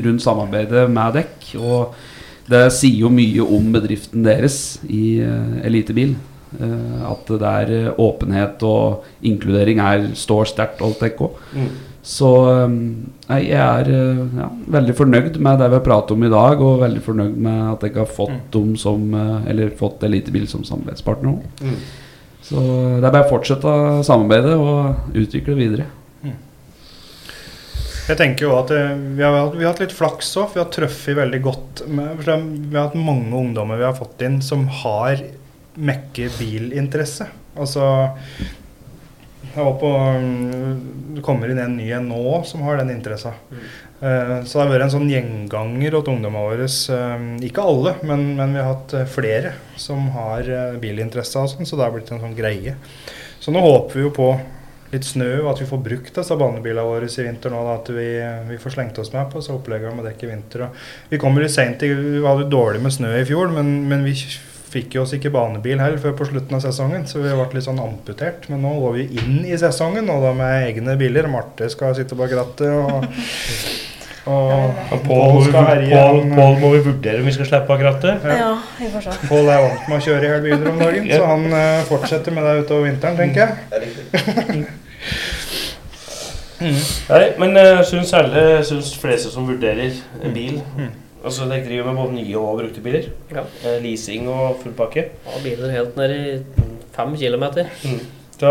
rundt samarbeidet med dekk. Og det sier jo mye om bedriften deres i eh, Elitebil. Eh, at det er eh, åpenhet og inkludering er, står sterkt alt òg. Mm. Så um, nei, jeg er ja, veldig fornøyd med det vi har pratet om i dag, og veldig fornøyd med at jeg har fått dem som Eller fått Elitebil som samarbeidspartner. Mm. Så det er bare å fortsette samarbeidet og utvikle videre. Jeg tenker jo at eh, vi har, vi har hatt litt flaks òg. Vi har truffet veldig godt med, Vi har hatt mange ungdommer vi har fått inn som har mekke bilinteresse. Altså Jeg var på mm, Det kommer inn en ny en nå som har den interessa. Eh, Så det har vært en sånn gjenganger hos ungdommene våre. eh, Ikke alle, men, men vi har hatt eh, flere som har bilinteresse og sånn, så det har blitt en sånn greie. Så nå håper vi jo på litt snø, og at vi får brukt disse banebilene våre i vinter nå. Da, at vi, vi får slengt oss med på så oppleggene med dekk i vinter. Og vi kommer litt sent, i- vi hadde dårlig med snø i fjor, men, men vi fikk jo oss ikke banebil heller før på slutten av sesongen, så vi ble litt sånn amputert. Men nå går vi inn i sesongen, og da med egne biler. Marte skal sitte bak rattet, og, og, Og Pål Pål skal herje. Pål- Pål må vi vurdere om vi skal slippe bak rattet. Ja, vi får se. Pål er vant med å kjøre i hele biler om dagen, så han uh, fortsetter med det utover vinteren, tenker jeg. Er. Nei, men jeg syns alle syns fleste som vurderer en bil Altså Dere driver med både nye og brukte biler? Ja. Eh, Leasing og full pakke? Ja, biler helt ned i fem kilometer. Så,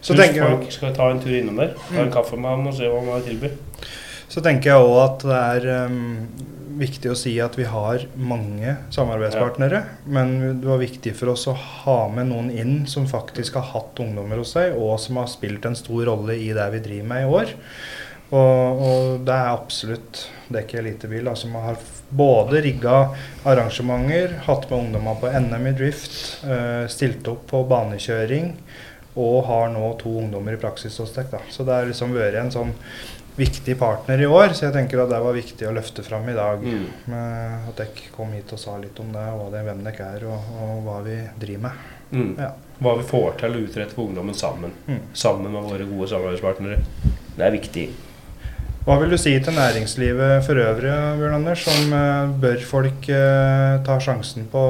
Så syns tenker jeg folk skal ta en tur innom der, ta en kaffe med ham og se hva han har å. Så tenker jeg òg at det er um, viktig å si at vi har mange samarbeidspartnere. Men det var viktig for oss å ha med noen inn som faktisk har hatt ungdommer hos seg, og som har spilt en stor rolle i det vi driver med i år. Og, og det er absolutt det er ikke Elitebil Altså man har både rigga arrangementer, hatt med ungdommer på NM i drift, eh, stilt opp på banekjøring, og har nå to ungdommer i praksis hos deg. Så det har liksom vært en sånn viktig partner i år, så jeg tenker at det var viktig å løfte fram i dag. Mm. Med at dere kom hit og sa litt om det, det, hvem dere er, og, og hva vi driver med. Mm. Ja. Hva vi får til å utrette for ungdommen sammen. Mm. Sammen med våre gode samarbeidspartnere. Det er viktig. Hva vil du si til næringslivet for øvrig, Bjørn Anders? Som eh, bør folk eh, ta sjansen på,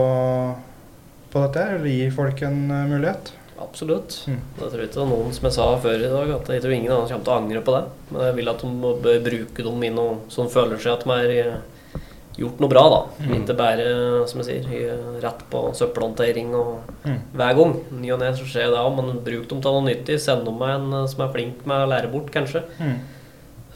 på dette, eller gi folk en eh, mulighet? Absolutt. Mm. Jeg tror ikke er noen som jeg sa før i dag, at jeg tror ingen andre kommer til å angre på det. Men jeg vil at de bør bruke dem i noe som føler seg at de eh, gjort noe bra, da. Mm. Ikke bare, som jeg sier, rett på søppelhåndtering og Mm. hver gang. Ny og ne så skjer det òg, men bruk dem til noe nyttig. Send dem med en som er flink med å lære bort, kanskje. Mm.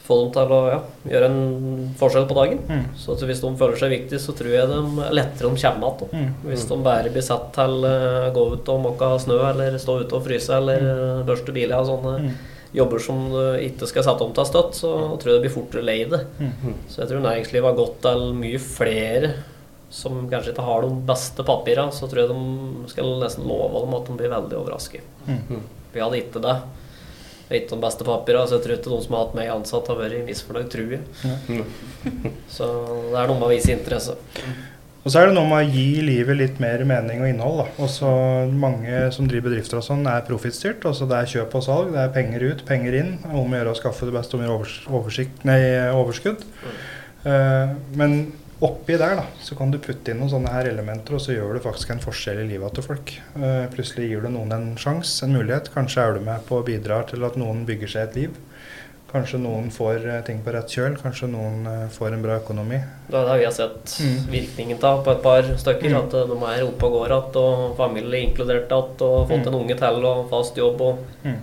Få dem til å ja, gjøre en forskjell på dagen. Mm. Så at hvis de føler seg viktige, så tror jeg de lettere de kommer igjen. Mm. Hvis de bare blir satt til å gå ut og måke snø, eller stå ute og fryse, eller eh, børste biler og sånne Mm. jobber som du ikke skal sette om til støtt, så tror jeg det blir fortere lei det. Mm. Så jeg tror næringslivet har gått til mye flere som kanskje ikke har de beste papirene, så tror jeg de skal nesten love dem at de blir veldig overrasket. Mm. Vi hadde ikke det. Jeg vet ikke de beste papir, så jeg tror ikke noen som har hatt meg ansatt, har vært misfornøyd, tror jeg. Så det er noe med å vise interesse. Og så er det noe med å gi livet litt mer mening og innhold. da. Også mange som driver bedrifter og sånn, er profittstyrt. Det er kjøp og salg, det er penger ut, penger inn. Om å gjøre å skaffe det beste om å gjøre overs nei, overskudd. Eh, men oppi der da, så kan du putte inn noen sånne her elementer, og så gjør du faktisk en forskjell i livet til folk. Eh, plutselig gir du noen en sjanse, en mulighet. Kanskje er du med på å bidra til at noen bygger seg et liv. Kanskje noen får eh, ting på rett kjøl. Kanskje noen eh, får en bra økonomi. Det er det vi har sett Mm. virkningen av på et par stykker. Mm. At de er oppe og går igjen, og familie er inkludert igjen, og fått Mm. en unge til og fast jobb. Og, Mm.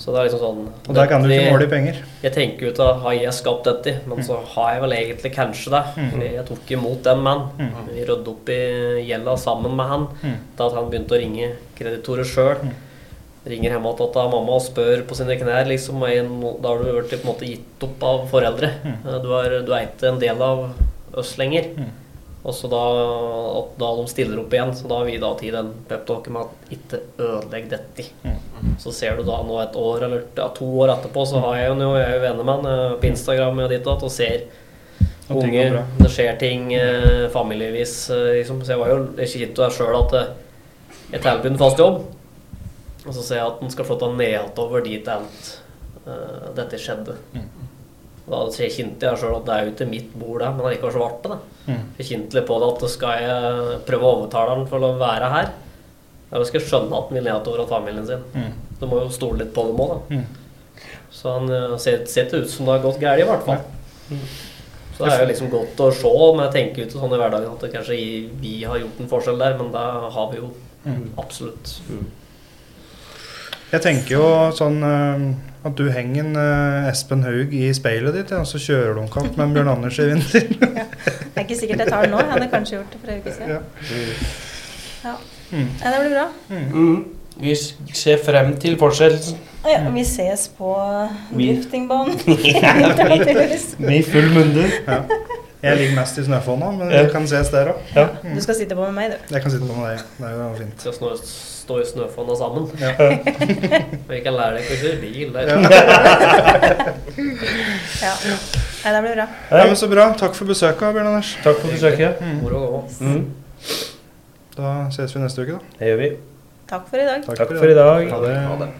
Så det er liksom sånn Og der kan du ikke måle i penger. Jeg tenker jo av har jeg skapt dette, men så har jeg vel egentlig kanskje det. Mm. Jeg tok imot den mannen. Mm. Vi rydda opp i gjelda sammen med han. Mm. Da han begynte å ringe kreditorer sjøl. Mm. Ringer hjemme til mamma og spør på sine knær. Liksom, da har du blitt på en måte gitt opp av foreldre. Mm. Eh, Du, er, du er ikke en del av oss lenger. Og så da, da de stiller opp igjen, så da har vi da tid den peptalken med at ikke ødelegg dette. Mm. Så ser du da nå et år eller ja, to år etterpå, så har jeg jo jeg er jo venner med han eh, på Instagram og ditt og ser Og unge. Det skjer ting eh, familievis, eh, liksom. Så jeg var jo kjent jo sjøl at eh, jeg tilbyr en fast jobb, og så ser jeg at han skal få ta nedover dit alt eh, dette skjedde. Mm. Da kjente jeg sjøl at det er jo ikke mitt bord, det, men allikevel så ble det det. Mm. Jeg kjente litt på det at skal jeg prøve å overtale han for å være her, eller skal jeg skjønne at han vil nedover av familien sin. Mm. Du må jo stole litt på dem òg, da. Mm. Så han eh, ser, ser ut som det har gått galt, i hvert fall. Så det er jo liksom godt å se, men jeg tenker jo ikke sånn i hverdagen at det kanskje vi har gjort en forskjell der, men det har vi jo Mm. absolutt. Jeg tenker jo sånn eh, at du henger en uh, Espen Haug i speilet ditt, og så kjører du en med Bjørn Anders i vinter. Det er ikke sikkert jeg tar den nå. Jeg hadde kanskje gjort det for en uke siden. Ja. Ja. Mm. ja. det blir bra. Mm. Vi ser frem til fortsettelsen. Ja, vi ses på driftingbanen. Med full mundur. Ja. Jeg ligger mest i snøfonna, men vi kan ses der òg. Ja. Du skal sitte på med meg, du. Jeg kan sitte på med deg. Det er jo fint. Stå i snøfonna sammen. Ja. Vi kan lære deg å kjøre bil der. Ja. Nei, det blir bra. Ja, men Så bra. Takk for besøket, Bjørn Anders. Takk for besøket. Mm. Moro. Mm. Da ses vi neste uke, da. Det gjør vi. Takk for i dag. Takk for i dag. Ha det. Ha det.